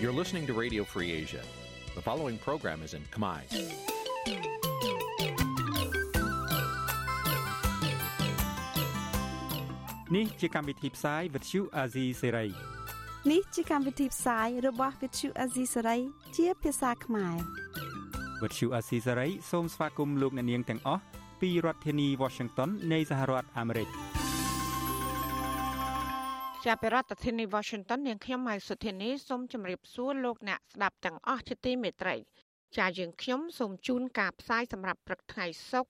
You're listening to Radio Free Asia. The following program is in Khmer. Nǐ chi càm bi tiệp xáy vệt chiu a zì sáy. Nǐ chi càm bi tiệp xáy របស់ vệt chiu a zì sáy ជាភាសាខ្មែរ វត្តឈូអាស៊ីសេរីសូមស្វាគមន៍លោកអ្នកនាងទាំងអស់ពីរដ្ឋធានី Washington នៃសហរដ្ឋអាមេរិក ជាប្រធានាធិបតី Washington នាងខ្ញុំម៉ៃសុធានីសូមជម្រាបសួរលោកអ្នកស្ដាប់ទាំងអស់ជាទីមេត្រីចាយើងខ្ញុំសូមជូនការផ្សាយសម្រាប់ព្រឹកថ្ងៃសុក្រ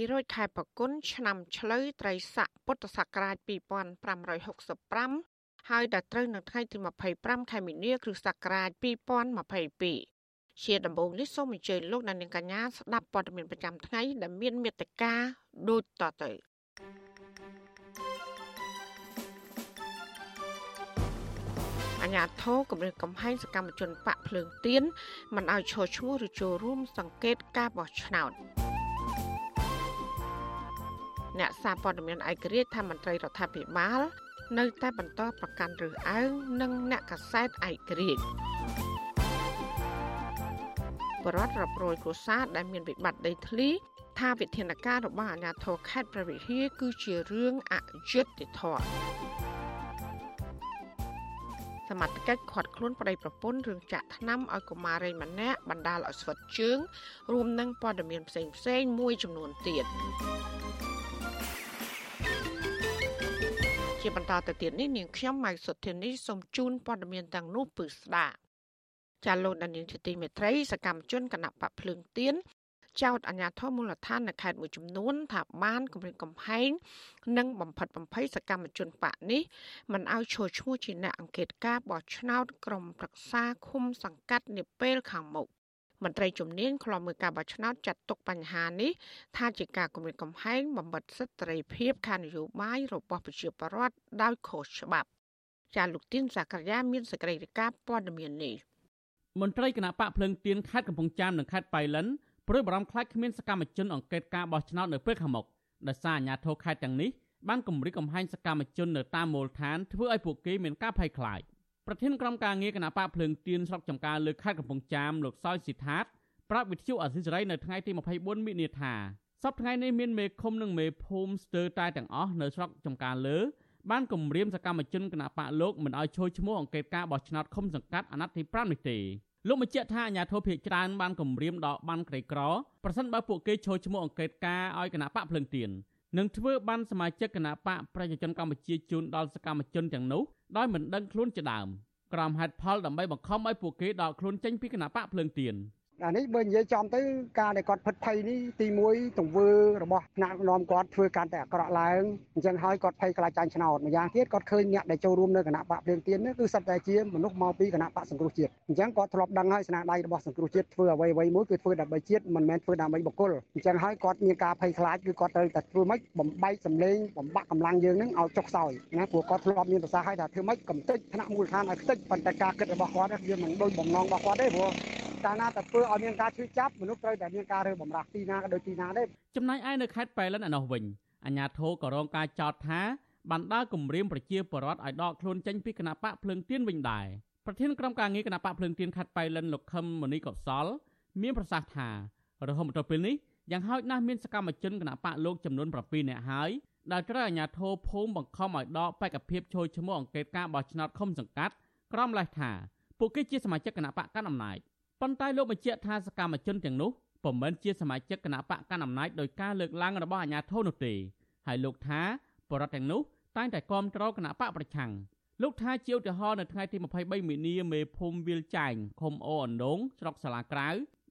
800ខែបគុណឆ្នាំឆ្លូវត្រីស័កពុទ្ធសករាជ2565ហើយដល់ត្រូវនៅថ្ងៃទី25ខែមីនាគ្រិស្តសករាជ2022ជាដំបូងនេះសូមអញ្ជើញលោកអ្នកនាងកញ្ញាស្ដាប់ព័ត៌មានប្រចាំថ្ងៃដែលមានមេត្តាដូចតទៅ ញាធរគម្រិតកំហែងសកម្មជនបកភ្លើងទៀនមិនឲ្យឈរឈ្មោះឬចូលរួមសង្កេតការបោះឆ្នោតអ្នកសារព័ត៌មានឯករាជ្យថាមន្ត្រីរដ្ឋាភិបាល នៅតែបន្តប្រកាន់រើសអើងនិងអ្នកកសែតឯករាជ្យបរដ្ឋរាប់រយគ្រួសារដែលមានវិបត្តិដីធ្លីថាវិធានការរបស់អាជ្ញាធរខេត្តព្រះវិហារគឺជារឿងអយុត្តិធម៌ សមត្ថកិច្ចខាត់ខ្លួនប្តីប្រពន្ធរឿងចាក់ថ្នាំឲ្យកុមារីម្នាក់បណ្ដាលឲ្យស្វិតជើងរួមនឹងព័ត៌មានផ្សេងផ្សេងមួយចំនួនទៀតជាបន្តទៅទៀតនេះនាងខ្ញុំម៉ៃសុធានីសូមជូនព័ត៌មានទាំងនោះពឺស្ដាចាលោកដានៀងជាទីមេត្រីសកម្មជនគណៈបកភ្លើងទៀន ចោតអាជ្ញាធរមូលដ្ឋាននៅខេត្តមួយចំនួន ថាបានគម្រិតកំហែងនិងបំផិតបំភ័យសកម្មជនបកនេះមិនឲ្យឈរឈ្មោះជាអ្នកអង្កេតការបោះឆ្នោតក្រុមប្រឹក្សាឃុំសង្កាត់នាពេលខាងមុខមន្ត្រីជំនាញខ្លំមើលការបោះឆ្នោតចាត់ទុកបញ្ហានេះថាជាការគម្រិតកំហែងបំបិតសិទ្ធិសេរីភាពខាងនយោបាយរបស់ប្រជាពលរដ្ឋដោយខុសច្បាប់ចាលោកទីនសាករាមានសេចក្តីរាយការណ៍ព័ត៌មាននេះមន្ត្រីគណៈបកភ្លើងទៀនខេត្តកំពង់ចាមនិងខេត្តបៃលិន ព្រួយបារម្ភខ្លាចគ្មានសកម្មជនអង្កេតការបោះឆ្នោតនៅពេលខាងមុខដោយសារអាជ្ញាធរខេត្តទាំងនេះបានគម្រិតកំហែងសកម្មជននៅតាមមូលដ្ឋានធ្វើឲ្យពួកគេមានការភ័យខ្លាចប្រធានក្រុមការងារគណៈបកភ្លើងទៀនស្រុកចំការលើខេត្តកំពង់ចាមលោកសោយស៊ីថាតប្រាប់វិទ្យុអសិរ័យនៅថ្ងៃទី24មិនិនាថាសប្តាហ៍ថ្ងៃនេះមានមេឃុំនិងមេភូមិស្ទើរតែទាំងអស់នៅស្រុកចំការលើបានគម្រាមសកម្មជនគណៈបកលោកមិនឲ្យចូលឈ្មោះអង្កេតការបោះឆ្នោតឃុំសង្កាត់អាណត្តិទី5នេះទេ លោកបញ្ជាក់ថាអាញាធិបតេយ្យច្រើនបានគម្រាមដល់បានក្រីក្រប្រសិនបើពួកគេចូលឈ្មោះអង្កេតការឲ្យគណៈបកភ្លឹងទៀននឹងធ្វើបានសមាជិកគណៈបកប្រជាជនកម្ពុជាជូនដល់សកម្មជនទាំងនោះដោយមិនដឹងខ្លួនជាដើមក្រមហេតុផលដើម្បីបង្ខំឲ្យពួកគេដកខ្លួនចេញពីគណៈបកភ្លើងទៀន អានេះបើនិយាយចំទៅការដែលគាត់ផិតភ័យនេះទី1ទង្វើរបស់ថ្នាក់នាំគាត់ធ្វើកាន់តែអាក្រក់ឡើងអញ្ចឹងហើយគាត់ភ័យខ្លាចចាញ់ឆ្នោតម្យ៉ាងទៀតគាត់ឃើញអ្នកដែលចូលរួមនៅគណៈបកភ្លើងទៀននេះគឺសិតតែជាមនុស្សមកពីគណៈបកសង្គ្រោះជាតិអញ្ចឹងគាត់ធ្លាប់ដឹងហើយស្នាដៃរបស់សង្គ្រោះជាតិធ្វើអ្វីអ្វីមួយគឺធ្វើដើម្បីជាតិមិនមែនធ្វើដើម្បីបុគ្គលអញ្ចឹងហើយគាត់មានការភ័យខ្លាចគឺគាត់ត្រូវតែធ្វើម៉េចបំបែកសម្លេងបំបាក់កម្លាំងយើងនឹងឲ្យចុះខ្សោយណាព្រោះគាត់ធ្លាប់មានប្រសាសន៍ឲ្យថាធ្វើម៉េចកំទេចថ្នាក់មូលដ្ឋានឲ្យខ្ទេចប៉ុន្តែការគិតរបស់គាត់វាមិនដូចបំណងរបស់គាត់ទេព្រោះកាលណាតែធ្វើឲ្យមានការឈឺចាប់មនុស្សត្រូវតែមានការរើបំរាស់ទីណាក៏ដូចទីណាដែរចំណែកឯនៅខេត្តប៉ៃលិនឯនោះវិញអាជ្ញាធរក៏រងការចោទថាបានដើរគម្រាមប្រជាពលរដ្ឋឲ្យដកខ្លួនចេញពីគណៈបកភ្លើងទៀនវិញដែរប្រធានក្រុមការងារគណៈបកភ្លើងទៀនខេត្តប៉ៃលិនលោកខឹមមនីកុសល មានប្រសាសន៍ថារហូតមកដល់ពេលនេះយ៉ាងហោចណាស់មានសកម្មជនគណៈបកលោកចំនួន7នាក់ហើយដែលត្រូវអាជ្ញាធរភូមិបង្ខំឲ្យដកបេក្ខភាពចូលឈ្មោះអង្កេតការបោះឆ្នោតឃុំសង្កាត់ ក្រមលេសថាពួកគេជាសមាជិកគណៈបកកណ្ដាលអំណាច ប៉ុន្តែលោកបញ្ជាក់ថាសកម្មជនទាំងនោះពុំមែនជាសមាជិកគណៈបកកណ្ដាលអំណាចដោយការលើកឡើងរបស់អាជ្ញាធរនោះទេហើយលោកថាបរិវត្តទាំងនោះតែងតែគាំទ្រគណៈបកប្រឆាំងលោកថាជាឧទាហរណ៍នៅថ្ងៃទី23មីនាមេភូមិវាលចែងឃុំអូអណ្ដងស្រុកសាលាក្រៅ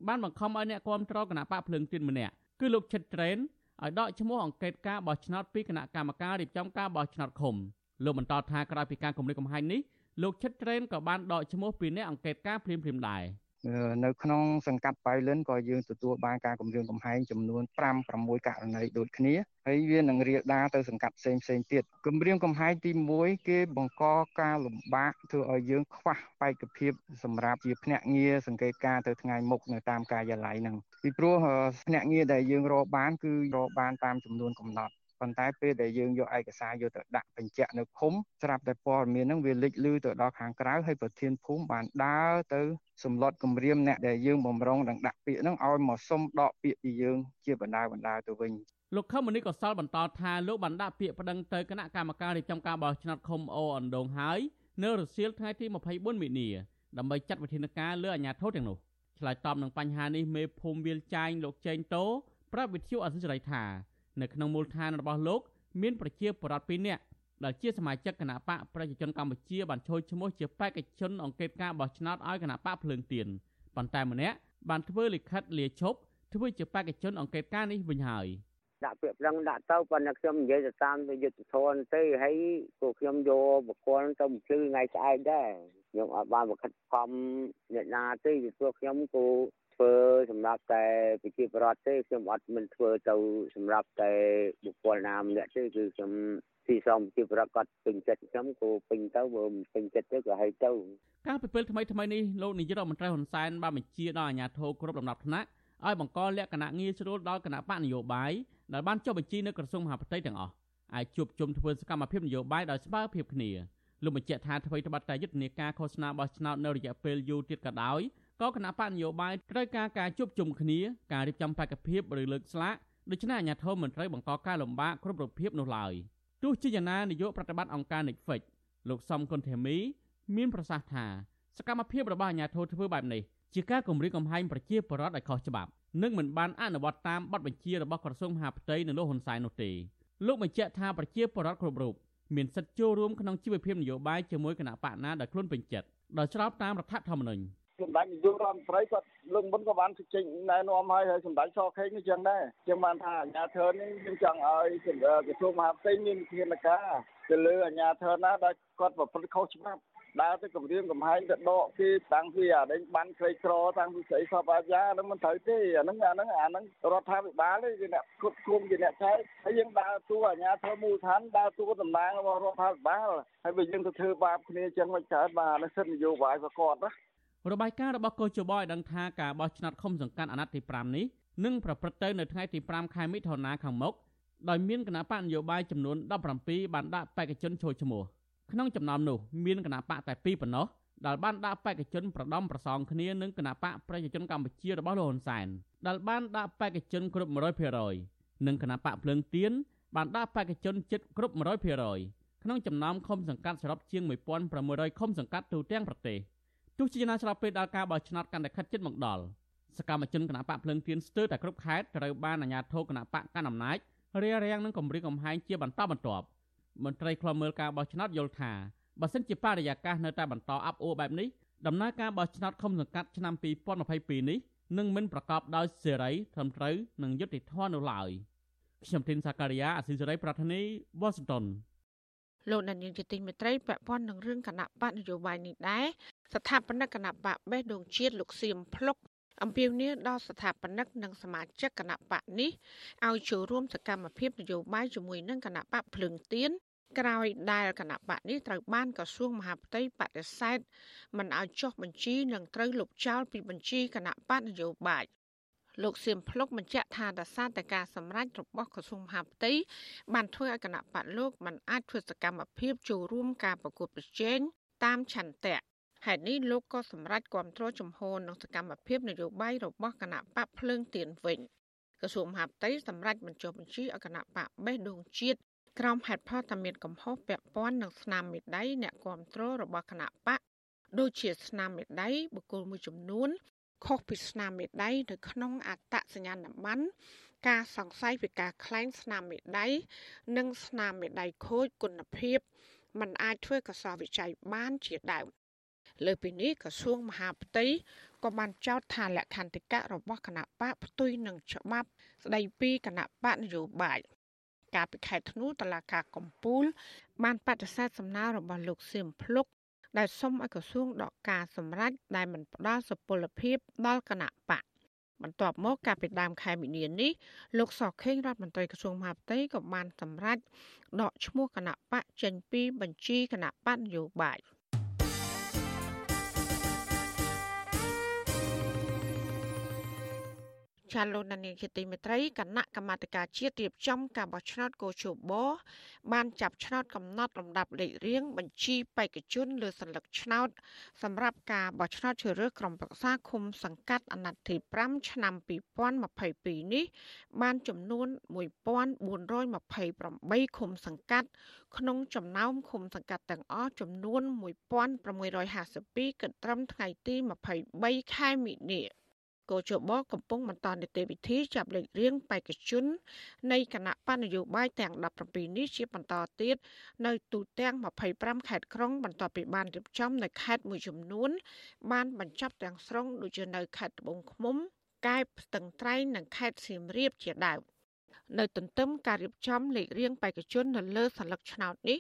បានបង្ខំឲ្យអ្នកគាំទ្រគណៈបកភ្លើងទៀនម្នាក់គឺលោកឈិតត្រេនឲ្យដកឈ្មោះអង្កេតការបោះឆ្នោតពីគណៈកម្មការរៀបចំការបោះឆ្នោតឃុំលោកបន្តថាក្រោយពីការគម្រិតកំហែងនេះលោកឈិតត្រេនក៏បានដកឈ្មោះពីអ្នកអង្កេតការភ្លាមៗដែរ នៅក្នុងសង្កាត់បៃលិនក៏យើងទទួលបានការគម្រាមកំហែងចំនួន5 6ករណីដូចគ្នាហើយវានឹងរៀលដាលទៅសង្កាត់ផ្សេងផ្សេងទៀតគម្រាមកំហែងទី1គេបង្កការលំបាកធ្វើឲ្យយើងខ្វះបេក្ខភាពសម្រាប់ជាភ្នាក់ងារសង្កេតការទៅថ្ងៃមុខនៅតាមការិយាល័យហ្នឹងពីព្រោះភ្នាក់ងារដែលយើងរកបានគឺរកបានតាមចំនួនកំណត់ ប៉ុន្តែពេលដែលយើងយកឯកសារយកទៅដាក់បញ្ជាក់នៅឃុំស្រាប់តែព័ត៌មានហ្នឹងវាលេចលឺទៅដល់ខាងក្រៅហើយប្រធានភូមិបានដើរទៅសម្លុតគម្រាមអ្នកដែលយើងបំរុងនឹងដាក់ពាក្យហ្នឹងឲ្យមកសុំដកពាក្យពីយើងជាបណ្ដាបណ្ដាទៅវិញលោកខឹមមនីកសលបន្តថាលោកបានដាក់ពាក្យប្តឹងទៅគណៈកម្មការរៀបចំការបោះឆ្នោតឃុំអូអណ្ដូងហើយនៅរសៀលថ្ងៃទី24មីនាដើម្បីចាត់វិធានការលើអាជ្ញាធរទាំងនោះឆ្លើយតបនឹងបញ្ហានេះមេភូមិវាលចាញលោកចេងតូប្រាប់វិទ្យុអសិរ័យថា នៅក្នុងមូលដ្ឋានរបស់លោកមានប្រជាពលរដ្ឋ2នាក់ដែលជាសមាជិកគណៈបកប្រជាជនកម្ពុជាបានចូលឈ្មោះជាបេក្ខជនអង្គការការបោះឆ្នោតឲ្យគណៈបកភ្លើងទៀនប៉ុន្តែម្នាក់បានធ្វើលិខិតលាឈប់ធ្វើជាបេក្ខជនអង្គការនេះវិញហើយដាក់ពាក្យប្រឹងដាក់ទៅប៉ុន្តែខ្ញុំនិយាយទៅតាមយុទ្ធធនទេហើយពួកខ្ញុំយកបុគ្គលទៅបំភ្លឺថ្ងៃស្អែកដែរខ្ញុំអត់បានបង្ខិតខំអ្នកណាទេពីព្រោះខ្ញុំគូ ធ្វើសម្រាប់តែប្រជាពលរដ្ឋទេខ្ញុំអត់មិនធ្វើទៅសម្រាប់តែបុគ្គលណាម្នាក់ទេគឺខ្ញុំទីសំជាប្រកាសពេញចិត្តខ្ញុំក៏ពេញទៅបើមិនពេញចិត្តទៅក៏ឲ្យទៅកាលពីពេលថ្មីថ្មីនេះលោកនាយករដ្ឋមន្ត្រីហ៊ុនសែនបានបញ្ជាដល់អាជ្ញាធរគ្រប់លំដាប់ថ្នាក់ឲ្យបង្កលក្ខណៈងាយស្រួលដល់គណៈបកនយោបាយដែលបានចុះបញ្ជីនៅក្រសួងមហាផ្ទៃទាំងអស់អាចជួបជុំធ្វើសកម្មភាពនយោបាយដោយស្មើភាពគ្នាលោកបញ្ជាក់ថាអ្វីត្បិតតែយុទ្ធនាការឃោសនាបោះឆ្នោតនៅរយៈពេលយូរទៀតក៏ដោយ ក៏គណៈបកនយោបាយត្រូវការការជួបជុំគ្នាការរៀបចំបេក្ខភាពឬលើកស្លាកដូច្នេះអាជ្ញាធរមិនត្រូវបង្កការលំបាកគ្រប់រូបភាពនោះឡើយទោះជាយ៉ាងណានាយកប្រតិបត្តិអង្គការ Netflix លោកសំគុណធីមី មានប្រសាសន៍ថាសកម្មភាពរបស់អាជ្ញាធរធ្វើបែបនេះជាការគំរាមកំហែងប្រជាពលរដ្ឋឲ្យខុសច្បាប់និងមិនបានអនុវត្តតាមបទបញ្ជារបស់ក្រសួងមហាផ្ទៃនៅលោកហ៊ុនសែននោះទេលោកបញ្ជាក់ថាប្រជាពលរដ្ឋគ្រប់រូបមានសិទ្ធិចូលរួមក្នុងជីវភាពនយោបាយជាមួយគណៈបកណាដែលខ្លួនពេញចិត្តដោយស្របតាមរដ្ឋធម្មនុញ្ញ សម្ដេចនាយករដ្ឋមន្ត្រីគាត់លើកមុនក៏បានចេញណែនាំឲ្យហើយសម្ដេចសខេងនេះចឹងដែរចឹងបានថាអាជ្ញាធរនេះយើងចង់ឲ្យក្រសួងមហាផ្ទៃមានវិធានការទៅលើអាជ្ញាធរណាដែលគាត់ប្រព្រឹត្តខុសច្បាប់ដើរទៅគម្រាមកំហែងទៅដកគេតាំងពីអាដេញបានក្រីក្រតាំងពីស្អីសពអាយ៉ាហ្នឹងមិនត្រូវទេអាហ្នឹងអាហ្នឹងអាហ្នឹងរដ្ឋាភិបាលទេជាអ្នកគ្រប់គ្រងជាអ្នកចែកហើយយើងដើរតួអាជ្ញាធរមូលដ្ឋានដើរតួតំណាងរបស់រដ្ឋាភិបាលហើយបើយើងទៅធ្វើបាបគ្នាចឹងមិនកើតបាទអានេះសិទ្ធិនយោបាយប្រកបណា របាយការណ៍របស់កោជបឲ្យដឹងថាការបោះឆ្នោតឃុំសង្កាត់អាណត្តិទី5នេះនឹងប្រព្រឹត្តទៅនៅថ្ងៃទី5ខែមិថុនាខាងមុខដោយមានគណៈបកនយោបាយចំនួន17បានដាក់បេក្ខជនចូលឈ្មោះក្នុងចំណោមនោះមានគណៈបកតែ2ប៉ុណ្ណោះដែលបានដាក់បេក្ខជនប្រដំប្រសងគ្នានឹងគណៈបកប្រជាជនកម្ពុជារបស់លោកហ៊ុនសែនដែលបានដាក់បេក្ខជនគ្រប់100%និងគណៈបកភ្លើងទៀនបានដាក់បេក្ខជនជិតគ្រប់100%ក្នុងចំណោមឃុំសង្កាត់សរុបជាង1600ឃុំសង្កាត់ទូទាំងប្រទេស ទោះជាយ៉ាងណាឆ្លងពេលដល់ការបោះឆ្នោតកាន់តែខិតជិតមកដល់សកម្មជនគណៈបកភ្លើងទៀនស្ទើរតែគ្រប់ខេត្តត្រូវបានអាជ្ញាធរគណៈបកកាន់អំណាចរារាំងនឹងគម្រាមកំហែងជាបន្តបន្ទាប់មន្ត្រីខ្លំមើលការបោះឆ្នោតយល់ថាបើសិនជាបរិយាកាសនៅតែបន្តអាប់អួរបែបនេះដំណើរការបោះឆ្នោតឃុំសង្កាត់ឆ្នាំ2022នេះនឹងមិនប្រកបដោយសេរីត្រឹមត្រូវនិងយុត្តិធម៌នោះឡើយខ្ញុំធីនសាការីយ៉ាអស៊ីសេរីប្រធានីវ៉ាស៊ីនតោនលោកអ្នកនាងជាទីមេត្រីពាក់ព័ន្ធនឹងរឿងគណៈបកនយោបាយនេះដែរ ស្ថាបនិកគណៈបកបេះដូងជាតិលោកសៀមភ្លុកអំពាវនាវដល់ស្ថាបនិកនិងសមាជិកគណៈបកនេះឲ្យចូលរួមសកម្មភាពនយោបាយជាមួយនឹងគណៈបកភ្លឹងទៀនក្រោយដែលគណៈបកនេះត្រូវបានក្រសួងមហាផ្ទៃបដិសេធមិនឲ្យចុះបញ្ជីនិងត្រូវលុបចោលពីបញ្ជីគណៈបកនយោបាយលោកសៀមភ្លុកបញ្ជាក់ថាដោយសារតែការសម្រេចរបស់ក្រសួងមហាផ្ទៃបានធ្វើឲ្យគណៈបកលោកមិនអាចធ្វើសកម្មភាពចូលរួមការប្រកួតប្រជែងតាមឆន្ទៈ ហេតុនេះលោកក៏សម្រេចគ្រប់គ្រងជំហរនិងសកម្មភាពនយោបាយរបស់គណៈបកភ្លើងទៀនវិញក្រសួងមហាផ្ទៃសម្រេចបញ្ចុះបញ្ជីឲ្យគណៈបកបេះដូងជាតិក្រោមហេតុផលថាមានកំហុសពាក់ព័ន្ធនឹងស្នាមមេដៃអ្នកគ្រប់គ្រងរបស់គណៈបកដូចជាស្នាមមេដៃបុគ្គលមួយចំនួនខុសពីស្នាមមេដៃនៅក្នុងអត្តសញ្ញាណប័ណ្ណការសង្ស័យពីការក្លែងស្នាមមេដៃនិងស្នាមមេដៃខូចគុណភាពมันអាចធ្វើកសោវិច័យបានជាដើម លើពីនេះក្រសួងមហាផ្ទៃក៏បានចោទថាលក្ខន្តិកៈរបស់គណៈបកផ្ទុយនឹងច្បាប់ស្ដីពីគណៈបកនយោបាយកាលពីខែធ្នូតឡាការកំពូល បានបដិសេធសំណើរបស់លោកសៀមភ្លុកដែលសុំឲ្យក្រសួងដកការសម្រេចដែលមិនផ្ដល់សុពលភាពដល់គណៈបកបន្ទាប់មកកាលពីដើមខែមីនានេះលោកសខេងរដ្ឋមន្ត្រីក្រសួងមហាផ្ទៃក៏បានសម្រេចដកឈ្មោះគណៈបកចេញពីបញ្ជីគណៈបកនយោបាយ។ ចាលោកនានីជាទីមេត្រីគណៈកម្មាធិការជាតិរៀបចំការបោះឆ្នោតកោជបបានចាប់ឆ្នោតកំណត់លំដាប់លេខរៀងបញ្ជីបេក្ខជនលើសញ្ញាឆ្នោត សម្រាប់ការបោះឆ្នោតជ្រើសរើសក្រុមប្រឹក្សាឃុំសង្កាត់អាណត្តិទី5ឆ្នាំ2022នេះ បានចំនួន1428ឃុំសង្កាត់ ក្នុងចំណោមឃុំសង្កាត់ទាំងអស់ចំនួន1652គិតត្រឹមថ្ងៃទី23ខែមិនិនា កោជបកំពុងបន្តនីតិវិធីចាប់លេខរៀងបេក្ខជននៃគណៈបណ្ឌនយោបាយទាំង17នេះជាបន្តទៀតនៅទូទាំង25ខេត្តក្រុងបន្ទាប់ពីបានរៀបចំនៅខេត្តមួយចំនួន បានបញ្ចប់ទាំងស្រុងដូចជានៅខេត្តត្បូងឃ្មុំកែបស្ទឹងត្រែងនិងខេត្តសៀមរាបជាដើមនៅទន្ទឹមការរៀបចំលេខរៀងបេក្ខជននៅលើសញ្ញាឆ្នោតនេះ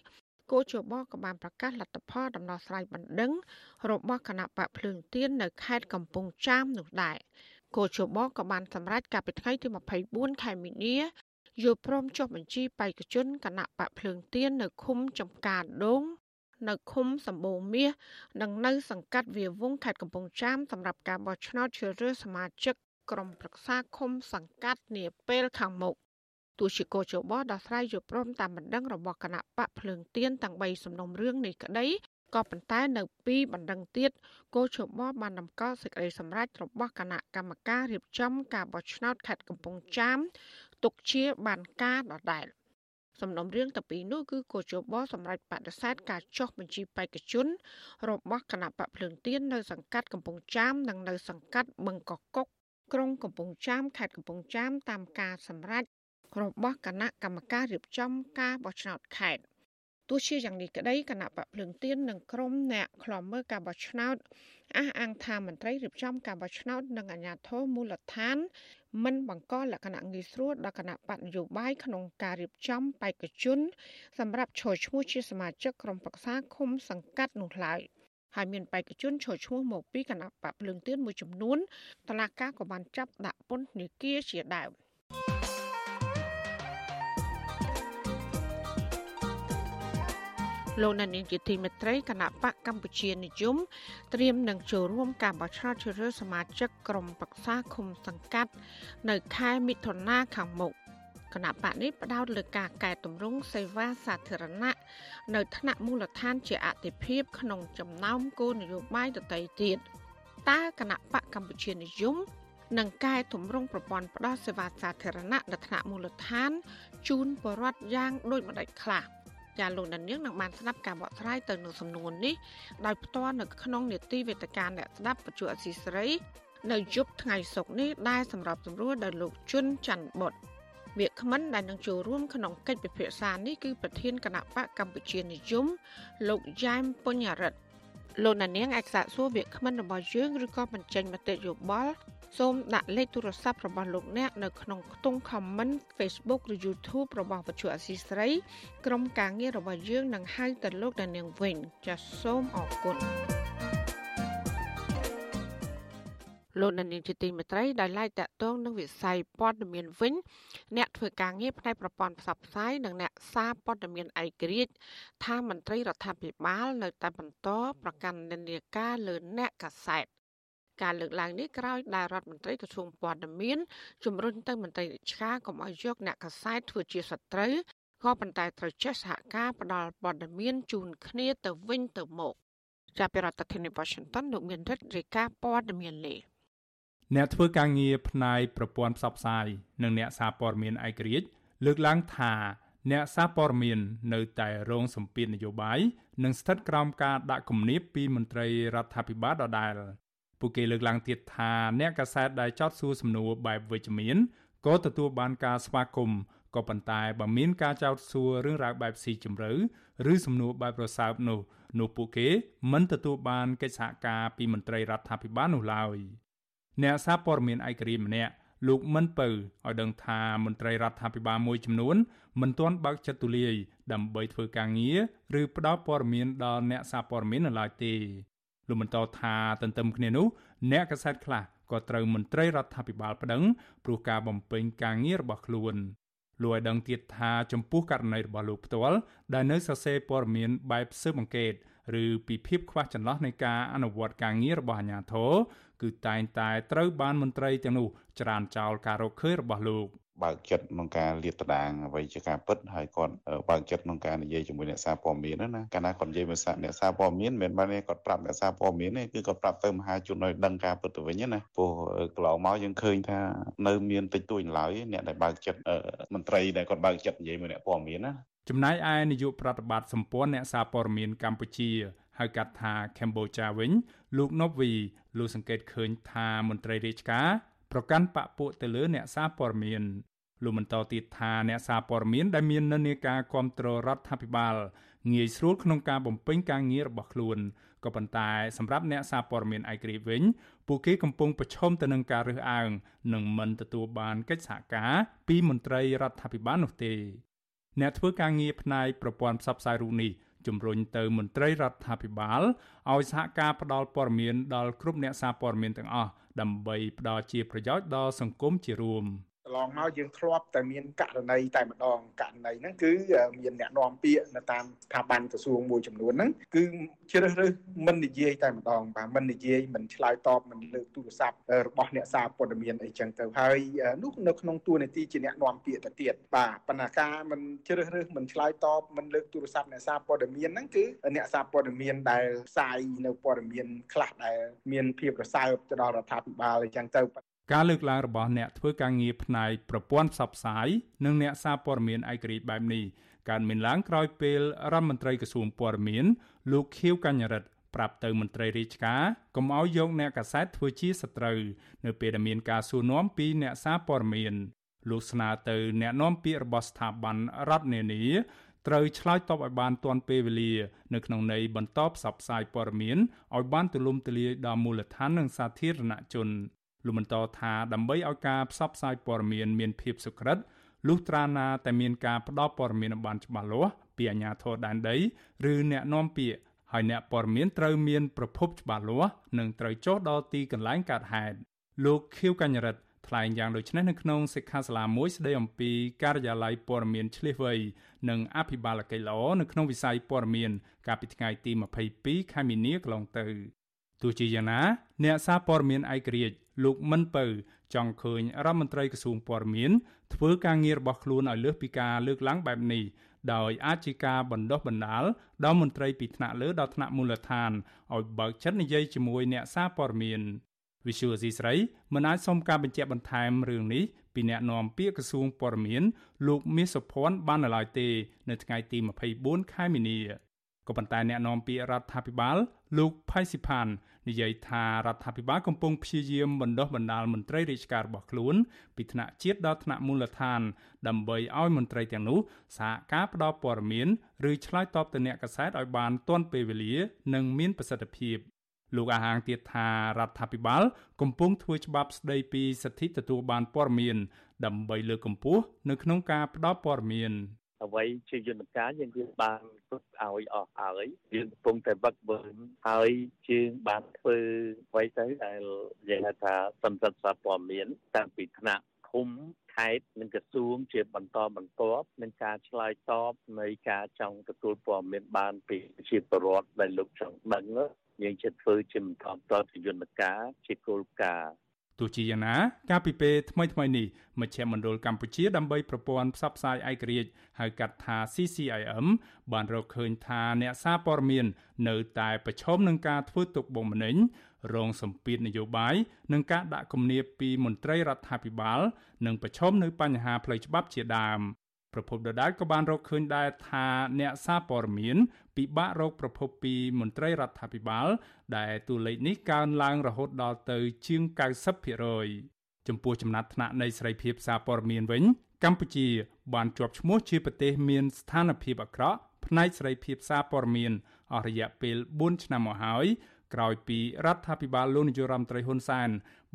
គូជបក៏បានប្រកាសលទ្ធផលដំណោះស្រាយបណ្ដឹង របស់គណៈបកភ្លើងទៀននៅខេត្តកំពង់ចាមនោះដែរគូជបក៏បានសម្រេចកាលពីថ្ងៃទី24ខែមីនាយល់ព្រមចុះបញ្ជីបេក្ខជនគណៈបកភ្លើងទៀននៅឃុំចំការដងនៅឃុំសម្បូរមាសនិងនៅ សង្កាត់វាវងខេត្តកំពង់ចាមសម្រាប់ការបោះឆ្នោតជ្រើសរើសសមាជិកក្រុមប្រឹក្សាឃុំសង្កាត់នាពេលខាងមុខ ទោះជាកោជបដោះស្រាយយល់ព្រមតាមបណ្ដឹងរបស់គណៈបកភ្លើងទៀនទាំង3សំណុំរឿងនេះក្តីក៏ប៉ុន្តែនៅពីបណ្ដឹងទៀតគោជបបានតម្កល់សេចក្តីសម្រេចរបស់គណៈកម្មការរៀបចំការបោះឆ្នោតខេត្តកំពង់ចាមទុកជាបានការដដែលសំណុំរឿងតាពីនោះគឺកោជបសម្រាប់បដិសេធការចុះបញ្ជីបេក្ខជនរបស់គណៈបកភ្លើងទៀននៅសង្កាត់កំពង់ចាមនិងនៅសង្កាត់បឹងកកុកក្រុងកំពង់ចាមខេត្តកំពង់ចាមតាមការសម្រេច របស់គណៈកម្មការរៀបចំការបោះឆ្នោតខេត្តទោះជាយ៉ាងនេះក្តីគណៈបកភ្លើងទៀននិងក្រុមអ្នកខ្លំមើលការបោះឆ្នោតអះអាងថាមន្ត្រីរៀបចំការបោះឆ្នោតនិងអាជ្ញាធរមូលដ្ឋាន មិនបង្កលក្ខណៈងាយស្រួលដល់គណៈបកនយោបាយក្នុងការរៀបចំបេក្ខជន សម្រាប់ឈរឈ្មោះជាសមាជិកក្រុមប្រឹក្សាឃុំសង្កាត់នោះឡើយហើយមានបេក្ខជនឈរឈ្មោះមកពីគណៈបកភ្លើងទៀនមួយចំនួនតឡាការក៏បានចាប់ដាក់ពន្ធនាគារជាដើម។ លោកអ្នកនាងជាទីមេត្រីគណៈបកកម្ពុជានិយមត្រៀមនឹងចូលរួមការបោះឆ្នោតជ្រើសរើសសមាជិកក្រុមប្រឹក្សាឃុំសង្កាត់ នៅខែមិថុនាខាងមុខគណៈបកនេះផ្ដោតលើការកែតម្រង់សេវាសាធារណៈនៅថ្នាក់មូលដ្ឋានជាអតិភិបក្នុងចំណោមគោលនយោបាយដទៃទៀតតើគណៈបកកម្ពុជានិយមនឹងកែតម្រង់ប្រព័ន្ធផ្ដល់សេវាសាធារណៈនៅថ្នាក់មូលដ្ឋានជូនប្រជាពលរដ្ឋយ៉ាងដូចម្តេចខ្លះ ចាលោកដានៀងនឹងបានស្ដាប់ការបកស្រាយទៅនឹងសំណួរនេះដោយផ្ទាល់នៅក្នុងនេតិវេទិកាអ្នកស្ដាប់បច្ចុប្បន្នអសីស្រីនៅយប់ថ្ងៃសុក្រនេះដែលសម្រាប់សម្រួលដោយលោកជុនច័ន្ទបុតវាគ្មិនដែលនឹងចូលរួមក្នុងកិច្ចពិភាក្សានេះគឺប្រធានគណៈបកកម្ពុជានិយមលោកយ៉ែមពុញ្ញរិទ្ធ លោកណានៀងអាចសាកសួរវាគ្មិនរបស់យើងឬក៏បញ្ចេញមតិយោបល់សូមដាក់លេខទូរស័ព្ទរបស់លោកអ្នកនៅក្នុងខ្ទង់ comment Facebook ឬ YouTube របស់វិទ្យុអសីស្រីក្រុមការងាររបស់យើងនឹងហៅទៅលោកដានៀងវិញចាសសូមអរគុណ លោកនានីជាទីមេត្រីដែលឡាយតាក់ទងនឹងវិស័យព័ត៌មានវិញ អ្នកធ្វើការងារផ្នែកប្រព័ន្ធផ្សព្វផ្សាយនិងអ្នកសារព័ត៌មានឯករាជ្យថាមន្ត្រីរដ្ឋាភិបាលនៅតែបន្តប្រកាន់និន្នាការលើអ្នកកាសែតការលើកឡើងនេះក្រោយដែលរដ្ឋមន្ត្រីក្រសួងព័ត៌មានជំរុញទៅមន្ត្រីរាជការកុំឲ្យយកអ្នកកសែតធ្វើជាសត្រូវក៏ប៉ុន្តែត្រូវចេះសហការផ្ដល់ព័ត៌មានជូនគ្នាទៅវិញទៅមកចាប់ពីរដ្ឋធានី Washington លោកមានរិទ្ធរាយការណ៍ព័ត៌មាននេះ អ្នកធ្វើការងារផ្នែកប្រព័ន្ធផ្សព្វផ្សាយនិងអ្នកសារព័ត៌មានឯករាជ្យលើកឡើងថាអ្នកសារព័ត៌មាននៅតែរងសម្ពាធនយោបាយនិងស្ថិតក្រោមការដាក់គំនាបពីមន្ត្រីរដ្ឋាភិបាលដដែលពួកគេលើកឡើងទៀតថាអ្នកកាសែតដែលចោទសួរសំណួរបែបវិជ្ជមានក៏ទទួលបានការស្វាគមន៍ក៏ប៉ុន្តែបើមានការចោទសួររឿងរ៉ាវបែបស៊ីជម្រៅឬសំណួរបែបប្រសើបនោះនោះពួកគេមិនទទួលបានកិច្ចសហការពីមន្ត្រីរដ្ឋាភិបាលនោះឡើយ អ្នកសារព័ត៌មានឯករាជ្យម្នាក់លោកមិនពៅឲ្យដឹងថាមន្ត្រីរដ្ឋាភិបាលមួយចំនួនមិនទាន់បើកចិត្តទូលាយដើម្បីធ្វើការងារឬផ្ដល់ព័ត៌មានដល់អ្នកសារព័ត៌មាននៅឡើយទេលោកបន្តថាទន្ទឹមគ្នានោះអ្នកកសែតខ្លះក៏ត្រូវមន្ត្រីរដ្ឋាភិបាលប្តឹងព្រោះការបំពេញការងាររបស់ខ្លួនលោកឲ្យដឹងទៀតថាចំពោះករណីរបស់លោកផ្ទាល់ដែលនៅសរសេរព័ត៌មានបែបស៊ើបអង្កេតឬពីភាពខ្វះចន្លោះនៃការអនុវត្តការងាររបស់អាជ្ញាធរ គឺគឺតែងតែត្រូវបានមន្ត្រីទាំងនោះច្រានចោលការរកឃើញរបស់លោកបើកចិត្តក្នុងការលាតត្រដាងអ្វីជាការពិតហើយគាត់បើកចិត្តក្នុងការនិយាយជាមួយអ្នកសារព័ត៌មានណាកាលណាគាត់និយាយភាសាអ្នកសារព័ត៌មានមិនមែនបានគាត់ប្រាប់អ្នកសារព័ត៌មានទេគឺគាត់ប្រាប់ទៅមហាជនឲ្យដឹងការពិតទៅវិញណាព្រោះកន្លងមកយើងឃើញថានៅមានតិចតួចឡើយអ្នកដែលបើកចិត្តមន្ត្រីដែលគាត់បើកចិត្តនិយាយមួយអ្នកព័ត៌មានណាចំណែកឯនាយកប្រតិបត្តិសម្ព័ន្ធអ្នកសារព័ត៌មានកម្ពុជា ហៅកាត់ថា Cambodia វិញ លោកណូវីលោកសង្កេតឃើញថាមន្ត្រីរាជការប្រកាន់បពពួកទៅលើអ្នកសារព័ត៌មានលោកបន្តទៀតថាអ្នកសារព័ត៌មានដែលមាននិន្នាការគ្រប់គ្រងរដ្ឋាភិបាលងាយស្រួលក្នុងការបំពេញការងាររបស់ខ្លួនក៏ប៉ុន្តែសម្រាប់អ្នកសារព័ត៌មានឯករាជ្យវិញពួកគេកំពុងប្រឈមទៅនឹងការរើសអើងនិងមិនទទួលបានកិច្ចសហការពីមន្ត្រីរដ្ឋាភិបាលនោះទេអ្នកធ្វើការងារផ្នែកប្រព័ន្ធផ្សព្វផ្សាយរូបនេះ ជំរុញទៅមន្ត្រីរដ្ឋាភិបាលឲ្យសហការផ្ដល់ព័ត៌មានដល់គ្រប់អ្នកសារព័ត៌មានទាំងអស់ដើម្បីផ្ដល់ជាប្រយោជន៍ដល់សង្គមជារួម។ កន្លងមកយើងធ្លាប់តែមានករណីតែម្ដងករណីហ្នឹងគឺមានអ្នកនាំពាក្យនៅតាមស្ថាប័នក្រសួងមួយចំនួនហ្នឹងគឺជ្រើសរើសមិននិយាយតែម្ដងបាទមិននិយាយមិនឆ្លើយតបមិនលើកទូរស័ព្ទរបស់អ្នកសារព័ត៌មានអីចឹងទៅហើយនោះនៅក្នុងទួនាទីជាអ្នកនាំពាក្យទៅទៀតបាទបណ្ណាការមិនជ្រើសរើសមិនឆ្លើយតបមិនលើកទូរស័ព្ទអ្នកសារព័ត៌មានហ្នឹងគឺអ្នកសារព័ត៌មានដែលផ្សាយនៅព័ត៌មានខ្លះដែលមានភាពរសើបទៅដល់រដ្ឋាភិបាលអីចឹងទៅ ការលើកឡើងរបស់អ្នកធ្វើការងារផ្នែកប្រព័ន្ធផ្សព្វផ្សាយនិងអ្នកសារព័ត៌មានឯករាជ្យបែបនេះកើតមានឡើងក្រោយពេលរដ្ឋមន្ត្រីក្រសួងព័ត៌មានលោកខៀវកញ្ញរិទ្ធប្រាប់ទៅមន្ត្រីរាជការកុំឲ្យយកអ្នកកាសែតធ្វើជាសត្រូវនៅពេលដែលមានការសួរនាំពីអ្នកសារព័ត៌មានលោកស្នើទៅអ្នកនាំពាក្យរបស់ស្ថាប័នរដ្ឋនានាត្រូវឆ្លើយតបឲ្យបានទាន់ពេលវេលា នៅក្នុងន័យបន្តផ្សព្វផ្សាយព័ត៌មានឲ្យបានទូលំទូលាយដល់មូលដ្ឋាននិងសាធារណជន លោកបន្តថាដើម្បីឲ្យការផ្សព្វផ្សាយព័ត៌មានមានភាពសុក្រឹតលុះត្រាណាតែមានការផ្ដល់ព័ត៌មានបានច្បាស់លាស់ពីអាជ្ញាធរដែនដីឬអ្នកនាំពាក្យហើយអ្នកព័ត៌មានត្រូវមានប្រភពច្បាស់លាស់និងត្រូវចុះដល់ទីកន្លែងកើតហេតុលោកខៀវកញ្ញរិទ្ធថ្លែងយ៉ាងដូចនេះនៅក្នុងសិក្ខាសាលាមួយស្ដីអំពីការិយាល័យព័ត៌មានឆ្លៀសវៃនិងអភិបាលកិច្ចល្អនៅក្នុងវិស័យព័ត៌មាន កាលពីថ្ងៃទី22ខែមីនាកន្លងទៅទោះជាយ៉ាងណាអ្នកសារព័ត៌មានឯករាជ្យ លោកមិនពៅចង់ឃើញរដ្ឋមន្ត្រីក្រសួងព័ត៌មានធ្វើការងាររបស់ខ្លួនឲ្យលើសពីការលើកឡើងបែបនេះដោយអាចជាការបណ្ដោះបណ្ដាលដល់មន្ត្រីពីថ្នាក់លើដល់ថ្នាក់មូលដ្ឋានឲ្យបើកចិត្តនិយាយជាមួយអ្នកសារព័ត៌មាន Visual C ស្រីមិនអាចសុំការបញ្ជាក់បន្ថែមរឿងនេះពីអ្នកនាំពាក្យក្រសួងព័ត៌មាន លោកមាសសុភ័ណ្ឌបាននៅឡើយទេ នៅថ្ងៃទី24ខែមីនាក៏ប៉ុន្តែអ្នកនាំពាក្យរដ្ឋាភិបាល លោកផៃស៊ីផាន និយាយថារដ្ឋាភិបាលកំពុងព្យាយាមបណ្ដុះបណ្ដាលមន្ត្រីរាជការរបស់ខ្លួនពីថ្នាក់ជាតិដល់ថ្នាក់មូលដ្ឋាន ដើម្បីឲ្យមន្ត្រីទាំងនោះសហការផ្ដល់ព័ត៌មានឬឆ្លើយតបទៅអ្នកកាសែតឲ្យបានទាន់ពេលវេលា និងមានប្រសិទ្ធភាពលោកអាហាងទៀតថារដ្ឋាភិបាល កំពុងធ្វើច្បាប់ស្ដីពីសិទ្ធិទទួលបានព័ត៌មាន ដើម្បីលើកកម្ពស់នៅក្នុងការផ្ដល់ព័ត៌មាន អ្វីជាយន្តការយើងយើងបានទុកឲ្យអស់ហើយយើងកំពុងតែវឹកវើហើយជាងបានធ្វើអ្វីទៅដែលយើងហៅថាសន្តិសុខព័ត៌មានតាំងពីថ្នាក់ឃុំខេត្តនិងក្រសួងជាបន្តបន្ទាប់នឹងការឆ្លើយតបនៃការចង់ទទួលព័ត៌មានបានពីជាប្រវត្តិដែលលោកចង់ដឹងយើងจะធ្វើជាបន្តបន្តយន្តការជាគោលការណ៍ ទោះជាយ៉ាងណាកាលពីពេលថ្មីថ្មីនេះមជ្ឈមណ្ឌលកម្ពុជាដើម្បីប្រព័ន្ធផ្សព្វផ្សាយឯករាជ្យហៅកាត់ថា CCIM បានរកឃើញថាអ្នកសារព័ត៌មាននៅតែប្រឈមនឹងការធ្វើទុកបុកម្នេញរងសម្ពាធនយោបាយនិងការដាក់គំនាបពីមន្ត្រីរដ្ឋាភិបាល និងប្រឈមនៅបញ្ហាផ្លូវច្បាប់ជាដើម ប្រពន្ធដដែលក៏បានរកឃើញដែរថាអ្នកសារព័ត៌មានពិបាករកប្រភពពីមន្ត្រីរដ្ឋាភិបាល ដែលតួលេខនេះកើនឡើងរហូតដល់ទៅជាង90%ចំពោះចំណាត់ថ្នាក់នៃសេរីភាពសារព័ត៌មានវិញ កម្ពុជា បានជាប់ឈ្មោះជាប្រទេសមានស្ថានភាពអាក្រក់ផ្នែកសេរីភាពសារព័ត៌មានអស់រយៈពេល4ឆ្នាំមកហើយក្រោយពីរដ្ឋាភិបាលលោកនាយរដ្ឋមន្ត្រីហ៊ុនសែន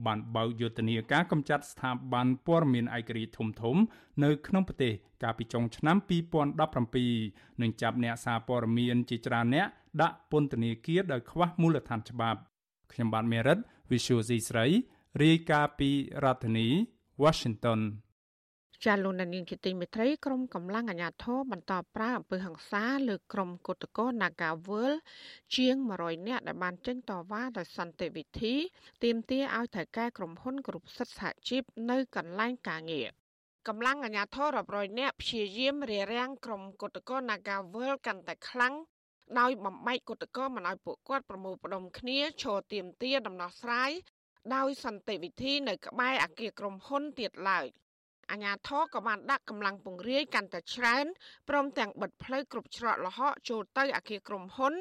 បានបើកយុទ្ធនាការកម្ចាត់ស្ថាប័នព័ត៌មានឯករាជ្យធំធំ នៅក្នុងប្រទេសកាលពីចុងឆ្នាំ2017និងចាប់អ្នកសារព័ត៌មានជាច្រើនអ្នកដាក់ពន្ធនាគារដោយខ្វះមូលដ្ឋានច្បាប់ខ្ញុំបាទមេរិត Visual C ស្រីរាយការណ៍ពីរដ្ឋធានី Washington ចាលោកនាងជាទីមេត្រីក្រុមកម្លាំងអាជ្ញាធរបន្តប្រើអំពើហិង្សាលើក្រុមគុតកោ Nagawal ជាង100នាក់ដែលបានចេញតវ៉ាដោយសន្តិវិធីទាមទារឲ្យថៅកែក្រុមហ៊ុនគ្រប់សិទ្ធិសហជីពនៅកន្លែងការងារកម្លាំងអាជ្ញាធររាប់រយនាក់ព្យាយាមរារាំងក្រុមគុតកោ Nagawal កាន់តែខ្លាំងដោយបំបែកគុតកោមិនឲ្យពួកគាត់ប្រមូលផ្ដុំគ្នាឈរទាមទារដំណោះស្រាយដោយសន្តិវិធីនៅក្បែរអគារក្រុមហ៊ុនទៀតឡើយ។ អាជ្ញាធរក៏បានដាក់កម្លាំងពង្រាយកាន់តែច្រើនព្រមទាំងបិទផ្លូវគ្រប់ច្រកល្ហកចូលទៅអគារក្រុមហ៊ុន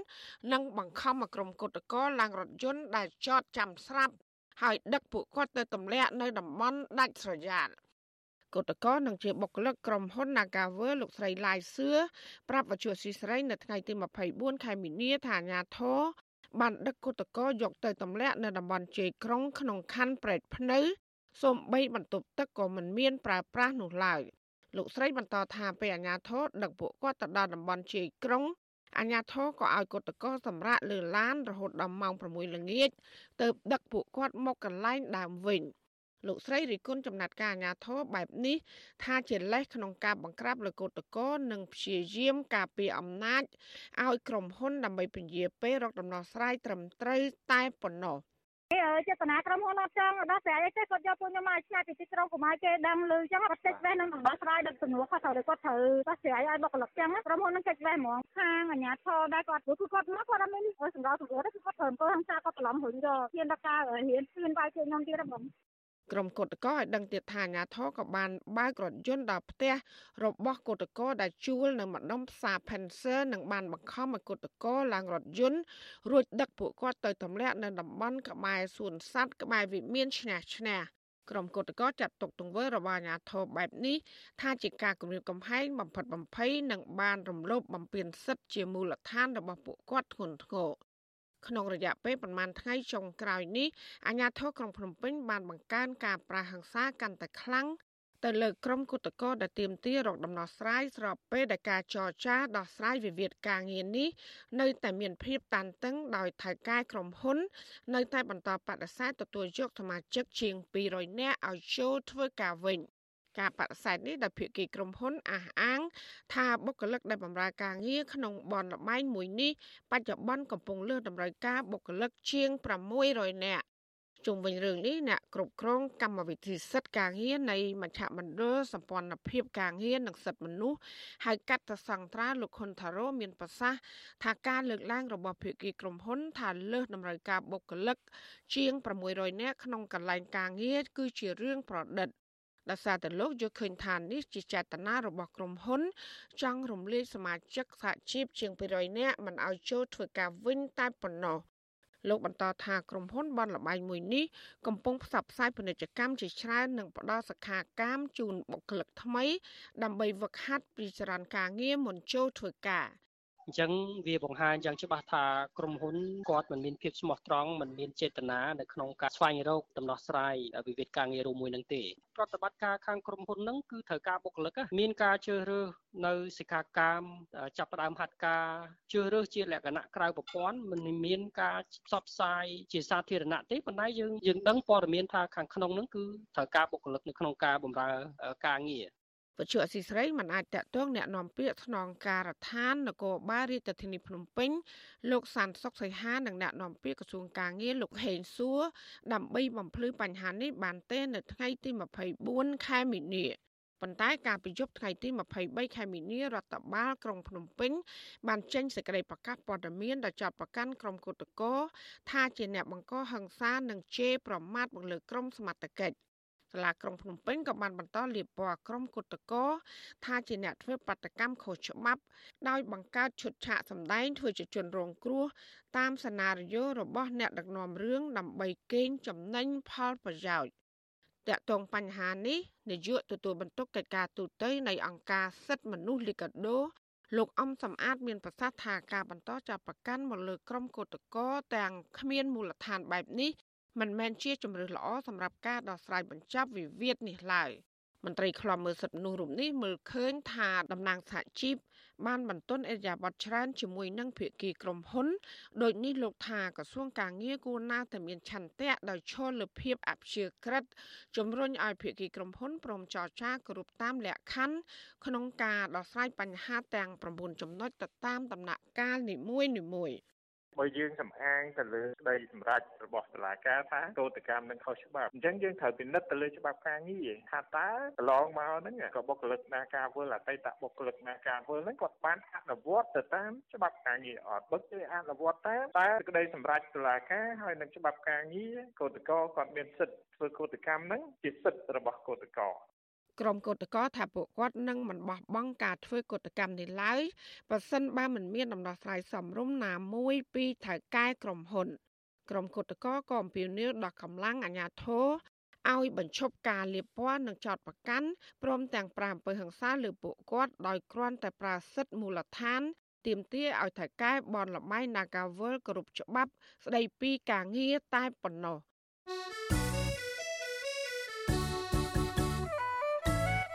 និងបង្ខំឲ្យក្រុមគុតកោឡើងរថយន្តដែលចតចាំស្រាប់ហើយដឹកពួកគាត់ទៅទម្លាក់នៅតំបន់ដាច់ស្រយាលគុតកោនឹងជាបុគ្គលិកក្រុមហ៊ុន Nagawer លោកស្រីឡាយសឿប្រាប់វិទ្យុស៊ីស្រីនៅថ្ងៃទី24ខែមីនាថាអាញាធរបានដឹកគុតកោយកទៅទម្លាក់នៅតំបន់ជ័យក្រុងក្នុងខណ្ឌប្រែកភ្នៅ សូម្បីបន្ទប់ទឹកក៏មិនមានប្រើប្រាស់នោះឡើយលោកស្រីបន្តថាពេលអាជ្ញាធរដឹកពួកគាត់ទៅដល់តំបន់ជ័យក្រុងអាជ្ញាធរក៏ឲ្យកុតកោសម្រាប់លើឡានរហូតដល់ម៉ោង6ល្ងាចទើបដឹកពួកគាត់មកកន្លែងដើមវិញលោកស្រីរិគុណចំណាត់ការអាញាធរបែបនេះថាជាលេសក្នុងការបង្ក្រាបលើកោតកោនិងព្យាយាមការពារអំណាចឲ្យក្រុមហ៊ុនដើម្បីពន្យាពេលរកដំណោះស្រាយត្រឹមត្រូវតែប៉ុណ្ណោះ គេចេតនាក្រុមហ៊ុនអត់ចង់ដោះស្រាយអីទេគាត់យកពួកខ្ញុំមកឆ្លាតពីទីក្រុងកុំឲ្យគេដឹងឮចឹងគាត់ចេញវេះនឹងដោះស្រាយដឹកសំណួរគាត់ត្រូវគាត់ត្រូវដោះស្រាយឲ្យបុគ្គលិកចឹងក្រុមហ៊ុននឹងចេញវេះហ្មងខាងអាជ្ញាធរដែរគាត់ព្រោះគឺគាត់មកគាត់អត់មានសម្រាប់សម្រួលទេគឺគាត់ធ្វើអំពើហិង្សាគាត់ច្រឡំរឿងយកហ៊ានដល់ការហ៊ានហ៊ានវាយគេខ្ញុំទៀតហ្មង ក្រុមគឧតកោឲ្យដឹងទៀតថាអាញាធរក៏បានបើករថយន្តដល់ផ្ទះរបស់គឧតកោដែលជួលនៅម្ដុំផ្សារ Pencer និងបានបង្ខំឲ្យគឧតកោឡើងរថយន្តរួចដឹកពួកគាត់ទៅទម្លាក់នៅតំបន់ក្បែរសួនសត្វក្បែរវិមានឈ្នះឈ្នះក្រុមគឧតកោចាត់ទុកទង្វើរបស់អាញាធរបែបនេះថាជាការគំរាមកំហែងបំផិតបំភ័យនិងបានរំលោភបំពានសិទ្ធិជាមូលដ្ឋានរបស់ពួកគាត់ធ្ងន់ធ្ងរ ក្នុងរយៈពេលប្រមាណថ្ងៃចុងក្រោយនេះអាជ្ញាធរក្រុងភ្នំពេញបានបង្កើនការប្រាហឹង្សាកាន់តែខ្លាំងទៅលើក្រុមគុតកោដែលទាមទាររកដំណោះស្រាយស្របពេលដែលការចរចាដោះស្រាយវិវាទការងារនេះនៅតែមានភាពតានតឹងដោយថៅកែក្រុមហ៊ុន នៅតែបន្តបដិសេធទទួលយកសមាជិកជាង200នាក់ឲ្យចូលធ្វើការវិញ ការបដិសេធនេះដោយភាគីក្រុមហ៊ុនអះអាង ថាបុគ្គលិកដែលបម្រើការងារក្នុងបនលបែងមួយនេះបច្ចុប្បន្នកំពុងលើសតម្រូវការបុគ្គលិកជាង600នាក់ជុំវិញរឿងនេះអ្នកគ្រប់គ្រងកម្មវិធីសិទ្ធិការងារនៃមជ្ឈមណ្ឌលសម្ព័ន្ធភាពការងារនិងសិទ្ធិមនុស្សហៅកាត់តសង្ត្រាលោកខុនថារ៉ូមានប្រសាសន៍ថាការលើកឡើងរបស់ភាគីក្រុមហ៊ុន ថាលើសតម្រូវការបុគ្គលិកជាង600នាក់ក្នុងកន្លែងការងារគឺជារឿងប្រឌិត ដោយសារតែលោកយល់ឃើញថានេះជាចេតនារបស់ក្រុមហ៊ុន ចង់រំលាយសមាជិកសហជីពជាង200នាក់មិនឲ្យចូលធ្វើការវិញតែប៉ុណ្ណោះលោកបន្តថាក្រុមហ៊ុនបនលបែងមួយនេះកំពុងផ្សព្វផ្សាយពាណិជ្ជកម្មជាច្រើននិងផ្ដល់សិក្ខាកាមជូនបុគ្គលិកថ្មី ដើម្បីវឹកហាត់ពីចរន្តការងារមុនចូលធ្វើការ អញ្ចឹងវាបង្ហាញយ៉ាងច្បាស់ថាក្រុមហ៊ុនគាត់មិនមានភាពស្មោះត្រង់មិនមានចេតនានៅក្នុងការស្វែងរកដំណោះស្រាយវិវាទការងាររួមមួយនឹងទេប្រតិបត្តិការខាងក្រុមហ៊ុនហ្នឹងគឺត្រូវការបុគ្គលិកមានការជ្រើសរើសនៅសិក្ខាកាមចាប់ផ្ដើមហាត់ការជ្រើសរើសជាលក្ខណៈក្រៅប្រព័ន្ធមិនមានការផ្សព្វផ្សាយជាសាធារណៈទេប៉ុន្តែយើងយើងដឹងព័ត៌មានថាខាងក្នុងហ្នឹងគឺត្រូវការបុគ្គលិកនៅក្នុងការបម្រើការងារ ពជអសីស្រីមិនអាចតកតងแนะនាំពាក្យថ្នងការដ្ឋាននគរបាលរាជធានីភ្នំពេញលោកសានសុកសីហានិងแนะនាំពាក្យក្រសួងការងារលោកហេងសួរដើម្បីបំភ្លឺបញ្ហានេះបានទេនៅថ្ងៃទី24ខែមីនាប៉ុន្តែការប្រយុទ្ធថ្ងៃទី23ខែមីនារដ្ឋបាលក្រុងភ្នំពេញបានចេញសេចក្តីប្រកាសព័ត៌មានដែលចាប់ប្រកាន់ក្រុមគុតកោថាជាអ្នកបង្កហិង្សានិងជេរប្រមាថបង្លើក្រុមសមត្ថកិច្ច សាលាក្រុងភ្នំពេញក៏បានបន្តលាបពណ៌ក្រុមគុតកោថាជាអ្នកធ្វើបាតកម្មខុសច្បាប់ ដោយបង្កើតឈុតឆាកសម្ដែងធ្វើជាជនរងគ្រោះតាមសេណារីយ៉ូរបស់អ្នកដឹកនាំរឿងដើម្បីកេងចំណេញផលប្រយោជន៍តាក់ទងបញ្ហានេះនាយកទទួលបន្ទុកកិច្ចការទូតនៃអង្គការសិទ្ធិមនុស្សលីកាដូលោកអំសំអាតមានប្រសាសន៍ថាការបន្តចាប់ប្រកាន់មកលើក្រុមកោតកោទាំងគ្មានមូលដ្ឋានបែបនេះ មិនមែនជាជំរើសល្អសម្រាប់ការដោះស្រាយបញ្ចប់វិវាទនេះឡើយមន្ត្រីខ្លំមើលសិទ្ធិមនុស្សរូបនេះមើលឃើញថាតំណាងសហជីពបានបន្ទន់អេរយាប័តច្រើនជាមួយនឹងភាគីក្រុមហ៊ុនដូចនេះលោកថាក្រសួងការងារគួរណាតែមានឆន្ទៈដោយឈលលើភាពអព្យាក្រឹតជំរុញឲ្យភាគីក្រុមហ៊ុនព្រមចរចាគ្រប់តាមលក្ខខណ្ឌក្នុងការដោះស្រាយបញ្ហាទាំង9ចំណុចទៅតាមដំណាក់កាលនីមួយៗ បើយើងសំអាងទៅលើក្តីសម្រេចរបស់តុលាការថាកោតកម្មនឹងខុសច្បាប់អញ្ចឹងយើងត្រូវពិនិត្យទៅលើច្បាប់ការងារថាតើកន្លងមកហ្នឹងក៏បុគ្គលិកណាការវល់អតីតបុគ្គលិកណាការវល់ហ្នឹងគាត់បានអនុវត្តទៅតាមច្បាប់ការងារអត់បើគេអនុវត្តតាមតែក្តីសម្រេចតុលាការហើយនឹងច្បាប់ការងារកោតក្រគាត់មានសិទ្ធិធ្វើកោតកម្មហ្នឹងជាសិទ្ធិរបស់កោតក្រ ក្រុមកោតក្រថាពួកគាត់នឹងមិនបោះបង់ការធ្វើកោតកម្មនេះឡើយបើសិនបើមិនមានដំណោះស្រាយសមរម្យណាមួយពីថៅកែក្រុមហ៊ុនក្រុមកោតក្រក៏អំពាវនាវដល់កម្លាំងអាជ្ញាធរឲ្យបញ្ឈប់ការលាបពណ៌និងចោតប្រកាន់ព្រមទាំងប្រាំអំពើហិង្សាលើពួកគាត់ដោយគ្រាន់តែប្រើសិទ្ធិមូលដ្ឋានទាមទារឲ្យថៅកែបនលបៃ Nagawal គ្រប់ច្បាប់ ស្ដីពីការងារតែប៉ុណ្ណោះ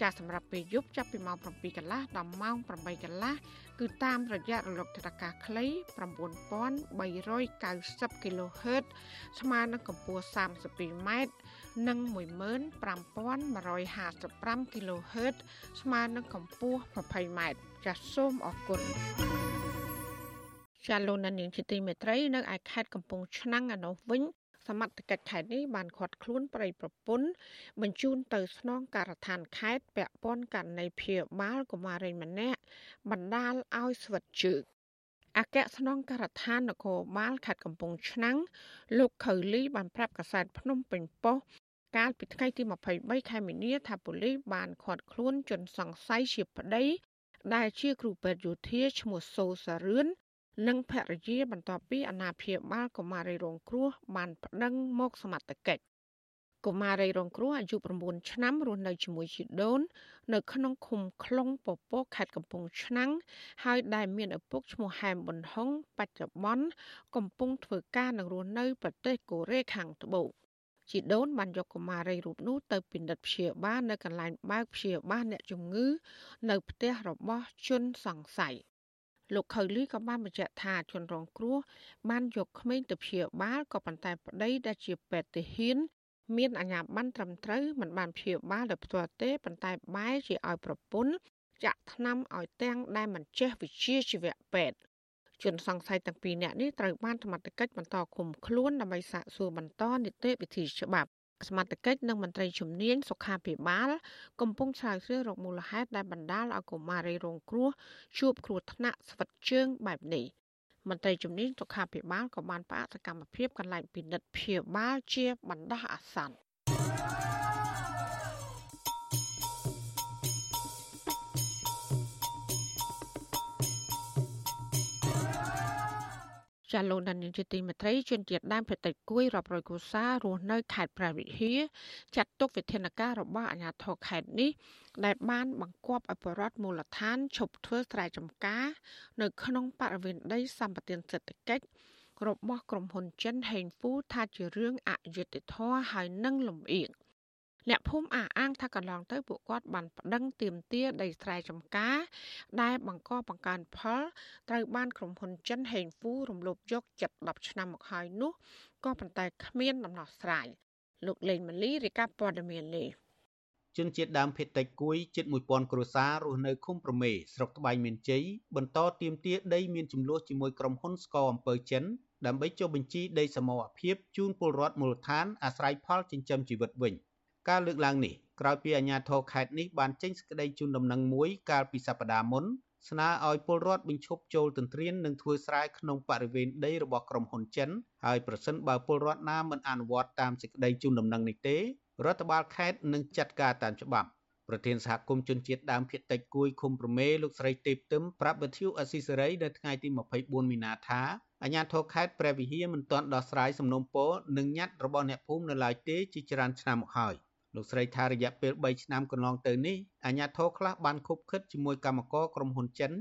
ចាស់សម្រាប់ពេលយប់ចាប់ពីម៉ោង7កន្លះដល់ម៉ោង8កន្លះគឺតាមរយៈរលកថេដាកាខ្លី9390 kHz ស្មើនឹងកម្ពស់ 32m និង15155 kHz ស្មើនឹងកម្ពស់ 20m ចាសសូមអរគុណចាលោកនាងជាទីមេត្រីនៅឯខេត្តកំពង់ឆ្នាំងឯនោះវិញ សមត្ថកិច្ចខេត្តនេះបានឃាត់ខ្លួនប្រិយប្រពន្ធបញ្ជូនទៅស្នងការដ្ឋានខេត្តពាក់ព័ន្ធករណីព្យាបាលកុមារីម្នាក់បណ្ដាលឲ្យស្វិតជើងអគ្គស្នងការដ្ឋាននគរបាលខេត្តកំពង់ឆ្នាំងលោកខៅលីបានប្រាប់កាសែតភ្នំពេញប៉ុស្តិ៍កាលពីថ្ងៃទី23ខែមីនាថាប៉ូលីសបានឃាត់ខ្លួនជនសង្ស័យជាប្តីដែលជាគ្រូពេទ្យយោធាឈ្មោះសូសារឿន និងភរិយាបន្ទាប់ពីអាណាព្យាបាលកុមារីរងគ្រោះបានប្តឹងមកសមត្ថកិច្ចកុមារីរងគ្រោះអាយុ9ឆ្នាំរស់នៅជាមួយជីដូន នៅក្នុងឃុំខ្លុងពពកខេត្តកំពង់ឆ្នាំងហើយដែលមានឪពុកឈ្មោះហែមប៊ុនហុងបច្ចុប្បន្នកំពុងធ្វើការនៅរស់នៅប្រទេសកូរ៉េខាងត្បូងជីដូនបានយកកុមារីរូបនោះទៅពិនិត្យព្យាបាលនៅកន្លែងបើកព្យាបាលអ្នកជំងឺ នៅផ្ទះរបស់ជនសង្ស័យ លោកខៅលីក៏បានបញ្ជាក់ថាជនរងគ្រោះបានយកក្មេងទៅព្យាបាលក៏ប៉ុន្តែប្តីដែលជាពេទ្យទាហានមានអាជ្ញាប័ណ្ណត្រឹមត្រូវមិនបានព្យាបាលដោយផ្ទាល់ទេប៉ុន្តែបែរជាឲ្យប្រពន្ធចាក់ថ្នាំឲ្យទាំងដែលមិនចេះវិជ្ជាជីវៈពេទ្យជនសង្ស័យទាំងពីរនាក់នេះត្រូវបានសមត្ថកិច្ចបន្តឃុំខ្លួនដើម្បីសាកសួរបន្តនីតិវិធីច្បាប់ សមត្ថកិច្ចនិងមន្ត្រីជំនាញសុខាភិបាល កំពុងស្រាវជ្រាវរកមូលហេតុដែលបណ្ដាលឲ្យកុមារីរងគ្រោះជួបគ្រោះថ្នាក់ស្វិតជើងបែបនេះមន្ត្រីជំនាញសុខាភិបាលក៏បានផ្អាកសកម្មភាពកន្លែងពិនិត្យព្យាបាលជាបណ្ដោះអាសន្ន ចាលោកដានីលជាទីមេត្រីជនជាតិដើមភាគតិចគួយរាប់រយគូសារស់នៅខេត្តព្រះវិហារចាត់ទុកវិធានការរបស់អាជ្ញាធរខេត្តនេះដែលបានបង្គាប់ឲ្យបរដ្ឋមូលដ្ឋានឈប់ធ្វើស្រែចម្ការ នៅក្នុងបរិវេណដីសម្បត្តិសេដ្ឋកិច្ចរបស់ក្រុមហ៊ុនចិនហេងហ្វូថាជារឿងអយុត្តិធម៌ហើយនឹងលំអៀង អ្នកភូមិអះអាងថាកន្លងទៅពួកគាត់បានប្តឹងទាមទារដីស្រែចម្ការ ដែលបង្កបង្កើនផលត្រូវបានក្រុមហ៊ុនចិនហេងហ្វូរំលោភយកជិត10ឆ្នាំមកហើយនោះក៏ប៉ុន្តែគ្មានដំណោះស្រាយលោកលេងម៉ាលីរាយការណ៍ព័ត៌មាននេះជនជាតិដើមភាគតិចគួយជិត1000គ្រួសាររស់នៅឃុំប្រមេស្រុកត្បែងមានជ័យបន្តទាមទារដីមានចំនួនជាមួយក្រុមហ៊ុនស្កអំពើចិនដើម្បីចុះបញ្ជីដីសមរភាពជូនពលរដ្ឋមូលដ្ឋានអាស្រ័យផលចិញ្ចឹមជីវិតវិញ។ ការលើកឡើងនេះក្រោយពីអាជ្ញាធរខេត្តនេះបានចេញសេចក្តីជូនដំណឹងមួយកាលពីសប្តាហ៍មុនស្នើឲ្យពលរដ្ឋបញ្ឈប់ចូលទន្ទ្រាននិងធ្វើស្រែក្នុងបរិវេណដីរបស់ក្រុមហ៊ុនចិនហើយប្រសិនបើពលរដ្ឋណាមិនអនុវត្តតាមសេចក្តីជូនដំណឹងនេះទេរដ្ឋបាលខេត្តនឹងចាត់ការតាមច្បាប់ប្រធានសហគមន៍ជនជាតិដើមភាគតិចគួយឃុំប្រមេលោកស្រីទេពទឹមប្រាប់វិទ្យុអស៊ីសេរីនៅថ្ងៃទី24មីនាថាអាជ្ញាធរខេត្តព្រះវិហារមិនទាន់ដោះស្រាយសំណុំពរនិងញត្តិរបស់អ្នកភូមិនៅឡើយទេជាច្រើនឆ្នាំមកហើយ លោកស្រីថារយៈពេល3ឆ្នាំកន្លងទៅនេះអាជ្ញាធរខ្លះបានខុបខិតជាមួយកម្មករក្រុមហ៊ុនចិន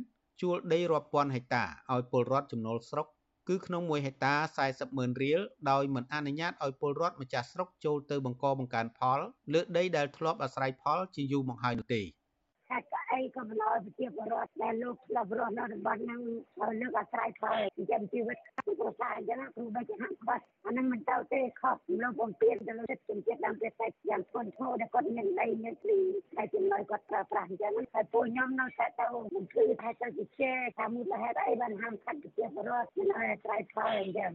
ជួលដីរាប់ពាន់ហិកតាឲ្យពលរដ្ឋចំណូលស្រុកគឺក្នុង1ហិកតា40ម៉ឺនរៀលដោយមិនអនុញ្ញាតឲ្យពលរដ្ឋម្ចាស់ស្រុកចូលទៅបង្កបង្កើនផលលើដីដែលធ្លាប់អាស្រ័យផលជាយូរមកហើយនោះទេ ឆាច់ក៏អីក៏បន្លប្រជាពលរដ្ឋដែលលោកធ្លាប់រស់នៅតំបន់ហ្នឹងលើកអាស្រ័យផលចិញ្ចឹមជីវិតគ្រួសារអញ្ចឹងគ្រូបីជាហាក់ខ្វះអាហ្នឹងមិនទៅទេខុសលោកបំពេញទៅលើចិត្តជំនឿដើមពេលតែយ៉ាងធ្ងន់ធ្ងរដែលគាត់មានដីមានព្រីតែចំណុយគាត់ប្រើប្រាស់អញ្ចឹងហើយពួកខ្ញុំនៅតែទៅបំភ្លឺថាទៅជាជេថាមូលហេតុអីបានហាមឃាត់ប្រជាពលរដ្ឋមិនឲ្យអាស្រ័យផលអញ្ចឹង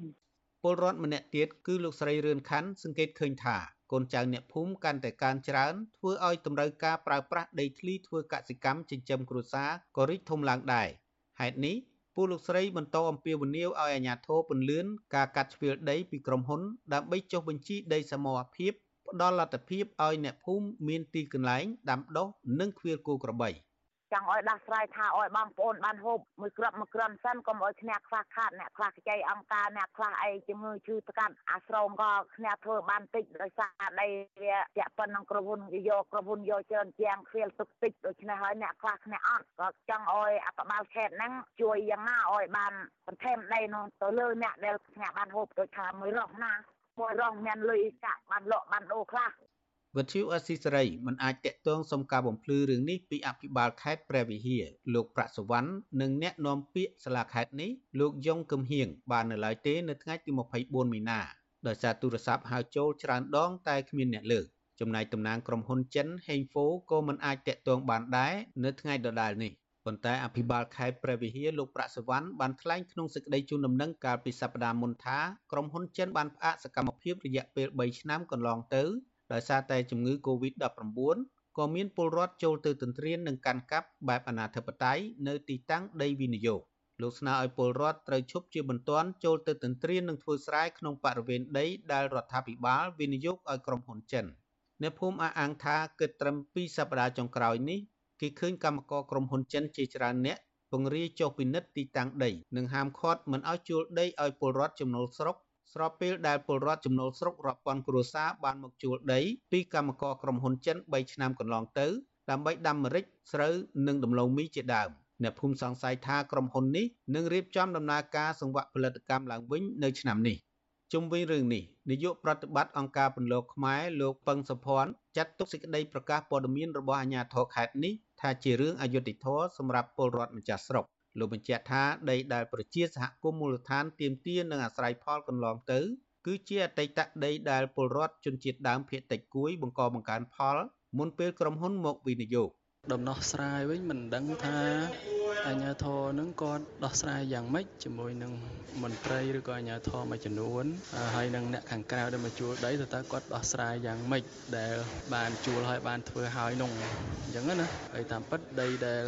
ពលរដ្ឋម្នាក់ទៀតគឺលោកស្រីរឿនខាន់សង្កេតឃើញថា កូនចៅអ្នកភូមិកាន់តែកើនច្រើនធ្វើឲ្យតម្រូវការប្រើប្រាស់ដីធ្លីធ្វើកសិកម្មចិញ្ចឹមគ្រួសារក៏រីកធំឡើងដែរហេតុនេះពលលោកស្រីបន្តអំពាវនាវឲ្យអាជ្ញាធរពន្លឿនការកាត់ជ្រឿលដីពីក្រុមហ៊ុនដើម្បីចុះបញ្ជីដីសមរភាពផ្ដល់លទ្ធភាពឲ្យអ្នកភូមិមានទីកន្លែងដាំដុះនិងឃ្វាលគោក្របី។ ចង់ឲ្យដោះស្រាយថាឲ្យបងប្អូនបានហូបមួយគ្រាប់មួយគ្រាន់សិនកុំឲ្យគ្នាខ្វះខាតអ្នកខ្លះខ្ចីអង្គការអ្នកខ្លះអីជំងឺឈឺស្កាត់អាស្រមក៏គ្នាធ្វើបានតិចដោយសារដីវាជាក់ប៉ុណ្ណឹងក្រុមហ៊ុនវាយកក្រុមហ៊ុនយកច្រើនជាងខ្វៀលទុកតិចដូច្នេះហើយអ្នកខ្លះគ្នាអត់ក៏ចង់ឲ្យអបបាលខេត្តហ្នឹងជួយយ៉ាងណាឲ្យបានបន្ថែមដីនោះទៅលើអ្នកដែលគ្នាបានហូបដូចថាមួយរស់ណាមួយរស់មានលុយកាក់បានលក់បានដូរខ្លះ វិទ្យុអស៊ីសេរីមិនអាចតាក់ទងសុំការបំភ្លឺរឿងនេះពីអភិបាលខេត្តព្រះវិហារលោកប្រាក់សវណ្ណនិងអ្នកនាំពាក្យសាលាខេត្តនេះលោកយ៉ុងកឹមហៀងបាននៅឡើយទេនៅថ្ងៃទី24មីនាដោយសារទូរស័ព្ទហៅចូលច្រើនដងតែគ្មានអ្នកលើកចំណែកតំណាងក្រុមហ៊ុនចិន Hengfo ក៏មិនអាចតាក់ទងបានដែរនៅថ្ងៃដដែលនេះប៉ុន្តែអភិបាលខេត្តព្រះវិហារលោកប្រាក់សវណ្ណបានថ្លែងក្នុងសេចក្តីជូនដំណឹងកាលពីសប្តាហ៍មុនថាក្រុមហ៊ុនចិនបានផ្អាកសកម្មភាពរយៈពេល3ឆ្នាំកន្លងទៅ ដោយសារតែជំងឺ Covid-19 ក៏មានពលរដ្ឋចូលទៅទន្ទ្រាននិងកាន់កាប់បែបអនាធិបតេយ្យនៅទីតាំងដីវិនិយោគលោកស្នើឲ្យពលរដ្ឋត្រូវឈប់ជាបន្ទាន់ចូលទៅទន្ទ្រាននិងធ្វើស្រែក្នុងបរិវេណដីដែលរដ្ឋាភិបាលវិនិយោគឲ្យក្រុមហ៊ុនចិនអ្នកភូមិអះអាងថាគិតត្រឹម2សប្តាហ៍ចុងក្រោយនេះគេឃើញកម្មករក្រុមហ៊ុនចិនជាច្រើនអ្នកពង្រាយចុះពិនិត្យទីតាំងដីនិងហាមឃាត់មិនឲ្យជួលដីឲ្យពលរដ្ឋចំណូលស្រុក ស្របពេលដែលពលរដ្ឋចំណូលស្រុករាប់ពាន់គ្រួសារបានមកជួលដីពីកម្មករក្រុមហ៊ុនចិន3ឆ្នាំកន្លងទៅដើម្បីដាំម្រេចស្រូវនិងដំឡូងមីជាដើមអ្នកភូមិសង្ស័យថាក្រុមហ៊ុននេះនឹងរៀបចំដំណើរការសង្វាក់ផលិតកម្មឡើងវិញនៅឆ្នាំនេះជុំវិញរឿងនេះនាយកប្រតិបត្តិអង្គការពន្លកខ្មែរលោកពឹងសុភ័ណ្ឌចាត់ទុកសេចក្តីប្រកាសព័ត៌មានរបស់អាជ្ញាធរខេត្តនេះថាជារឿងអយុត្តិធម៌សម្រាប់ពលរដ្ឋម្ចាស់ស្រុក លោកបញ្ជាក់ថាដីដែលប្រជាសហគមន៍មូលដ្ឋានទាមទារនិងអាស្រ័យផលកន្លងទៅ គឺជាអតីតដីដែលពលរដ្ឋជនជាតិដើមភាគតិចគួយបង្កបង្កើនផលមុនពេលក្រុមហ៊ុនមកវិនិយោគដំណោះស្រាយវិញមិនដឹងថា អាជ្ញាធរនឹងគាត់ដោះស្រាយយ៉ាងម៉េចជាមួយនឹងមន្ត្រីឬក៏អាជ្ញាធរមួយចំនួនហើយនឹងអ្នកខាងក្រៅដែលមកជួលដីតើតើគាត់ដោះស្រាយយ៉ាងម៉េចដែលបានជួលហើយបានធ្វើហើយនោះអញ្ចឹងណាហើយតាមពិតដីដែល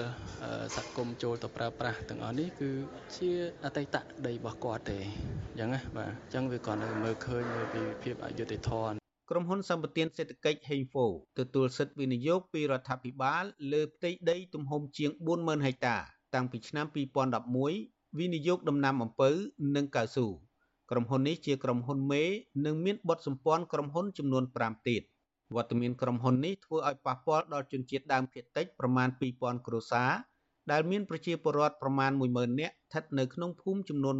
សហគមន៍ចូលទៅប្រើប្រាស់ទាំងអស់នេះគឺជាអតីតដីរបស់គាត់ទេអញ្ចឹងណាបាទអញ្ចឹងវាគាត់នៅមើលឃើញពីភាពអយុត្តិធម៌ក្រុមហ៊ុនសម្បត្តិសេដ្ឋកិច្ច Hengfo ទទួលសិទ្ធិវិនិយោគពីរដ្ឋាភិបាលលើផ្ទៃដីទំហំជាង40000ហិកតា តាំងពីឆ្នាំ2011វិនិយោគដំណាំអំពៅនិងកៅស៊ូក្រុមហ៊ុននេះជាក្រុមហ៊ុនមេនិងមានបទសម្ព័ន្ធក្រុមហ៊ុនចំនួន5ទៀតវត្តមានក្រុមហ៊ុននេះធ្វើឲ្យប៉ះពាល់ដល់ជនជាតិដើមភាគតិចប្រមាណ2000គ្រួសារដែលមានប្រជាពលរដ្ឋប្រមាណ10000នាក់ស្ថិតនៅក្នុងភូមិចំនួន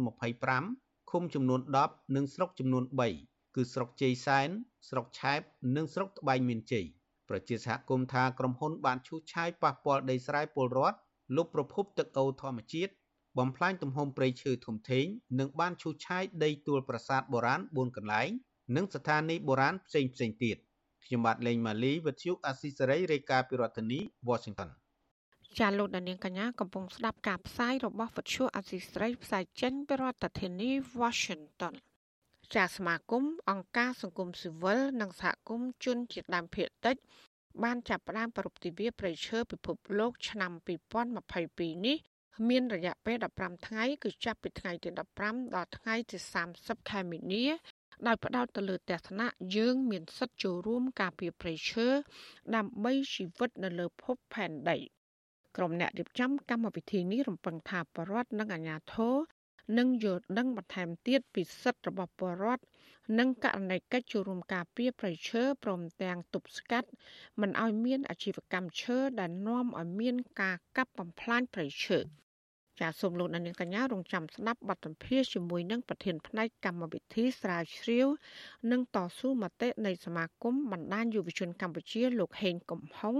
25ឃុំចំនួន10និងស្រុកចំនួន3គឺស្រុកជ័យសែនស្រុកឆែបនិងស្រុកត្បែងមានជ័យប្រជាសហគមន៍ថាក្រុមហ៊ុនបានឈូសឆាយប៉ះពាល់ដីស្រែពលរដ្ឋ លុបប្រភពទឹកអូរធម្មជាតិបំផ្លាញទំហំព្រៃឈើធំធេងនិងបានឈូសឆាយដីទួលប្រាសាទបុរាណ4កន្លែងនិងស្ថានីយ៍បុរាណផ្សេងផ្សេងទៀតខ្ញុំបាទលេងម៉ាលីវិទ្យុអាស៊ីសេរីរាយការណ៍ពីរដ្ឋធានី Washington ចាលោកដានៀងកញ្ញាកំពុងស្ដាប់ការផ្សាយរបស់វិទ្យុអាស៊ីសេរីផ្សាយចេញពីរដ្ឋធានី Washington ចាសមាគមអង្គការសង្គមស៊ីវិលនិងសហគមន៍ជនជាតិដើមភាគតិច បានចាប់ផ្ដើមប្រពៃទិវាប្រៃឈើពិភពលោកឆ្នាំ2022នេះមានរយៈពេល15ថ្ងៃគឺចាប់ពីថ្ងៃទី15ដល់ថ្ងៃទី30ខែមីនាដោយផ្ដោតទៅលើទស្សនៈយើងមានសិទ្ធិចូលរួមការពារប្រៃឈើដើម្បីជីវិតនៅលើភពផែនដីក្រុមអ្នករៀបចំកម្មវិធីនេះរំពឹងថាបរដ្ឋនិងអាជ្ញាធរ និងយល់ដឹងបន្ថែមទៀតពីសិទ្ធិរបស់ពលរដ្ឋនិងករណីកិច្ចចូលរួមការពារប្រៃឈើព្រមទាំងទប់ស្កាត់មិនឲ្យមានអាជីវកម្មឈើដែលនាំឲ្យមានការកាប់បំផ្លាញប្រៃឈើចាសសូមលោកអ្នកនាងកញ្ញារងចាំស្ដាប់បទសម្ភាសជាមួយនឹងប្រធានផ្នែកកម្មវិធីស្រាវជ្រាវ និងតស៊ូមតិនៃសមាគមបណ្ដាញយុវជនកម្ពុជាលោកហេងកំហុង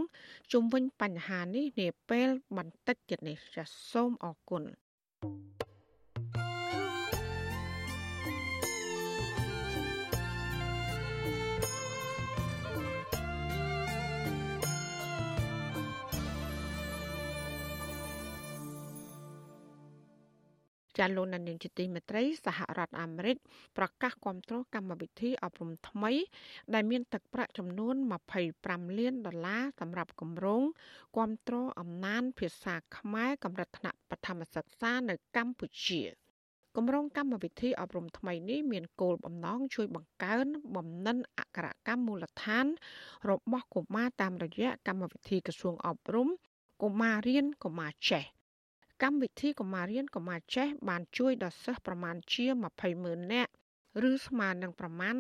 ជុំវិញបញ្ហានេះនាពេលបន្តិចទៀតនេះចាសសូមអរគុណ ចាលោកនានីជាទីមេត្រីសហរដ្ឋអាមេរិកប្រកាសគាំទ្រកម្មវិធីអប់រំថ្មី ដែលមានទឹកប្រាក់ចំនួន25លានដុល្លារសម្រាប់គម្រោងគាំទ្រអំណានភាសាខ្មែរកម្រិតថ្នាក់បឋមសិក្សានៅកម្ពុជាគម្រោងកម្មវិធីអប់រំថ្មីនេះមានគោលបំណងជួយបង្កើនបំណិនអក្សរកម្មមូលដ្ឋាន របស់កុមារតាមរយៈកម្មវិធីក្រសួងអប់រំកុមាររៀនកុមារចេះ កម្មវិធីកុមាររៀនកុមារចេះបានជួយដល់សិស្សប្រមាណជា20ម៉ឺននាក់ឬស្មើនឹងប្រមាណ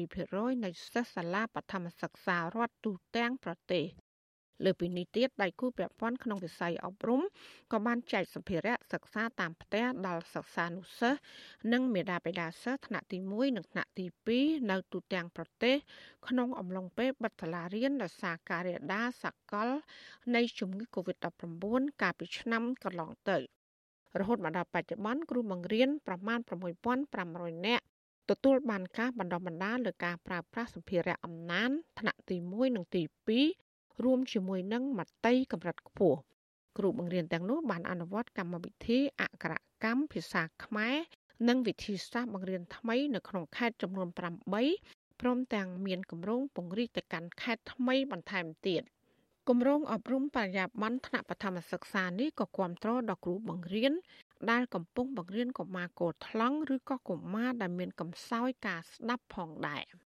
32%នៃសិស្សសាលាបឋមសិក្សារដ្ឋទូទាំងប្រទេស លើពីនេះទៀតដៃគូប្រព័ន្ធក្នុងវិស័យអប់រំក៏បានចែកសម្ភារៈសិក្សាតាមផ្ទះដល់សិស្សានុសិស្សនិងមេដាបេដាសិស្សថ្នាក់ទី1និងថ្នាក់ទី2នៅទូទាំងប្រទេស ក្នុងអំឡុងពេលបិទសាលារៀនដោយសារការរាលដាលសកល នៃជំងឺ Covid-19 កាលពីឆ្នាំកន្លងទៅរហូតមកដល់បច្ចុប្បន្នគ្រូបង្រៀនប្រមាណ6500នាក់ទទួលបានការបណ្ដុះបណ្ដាលលើការប្រើប្រាស់សម្ភារៈអំណានថ្នាក់ទី1និងទី2 រួមជាមួយនឹងមត្តេយ្យកម្រិតខ្ពស់គ្រូបង្រៀនទាំងនោះបានអនុវត្តកម្មវិធីអក្សរកម្មភាសាខ្មែរនិងវិធីសាស្ត្របង្រៀនថ្មីនៅក្នុងខេត្តចំនួន8ព្រមទាំងមានគម្រោងពង្រីកទៅកាន់ខេត្តថ្មីបន្ថែមទៀតគម្រោងអប់រំបរិយាបន្នថ្នាក់បឋមសិក្សានេះក៏គ្រប់គ្រងដល់គ្រូបង្រៀនដែលកំពុងបង្រៀនកុមារកោថ្លង់ឬក៏កុមារដែលមានកំសោយការស្ដាប់ផងដែរ។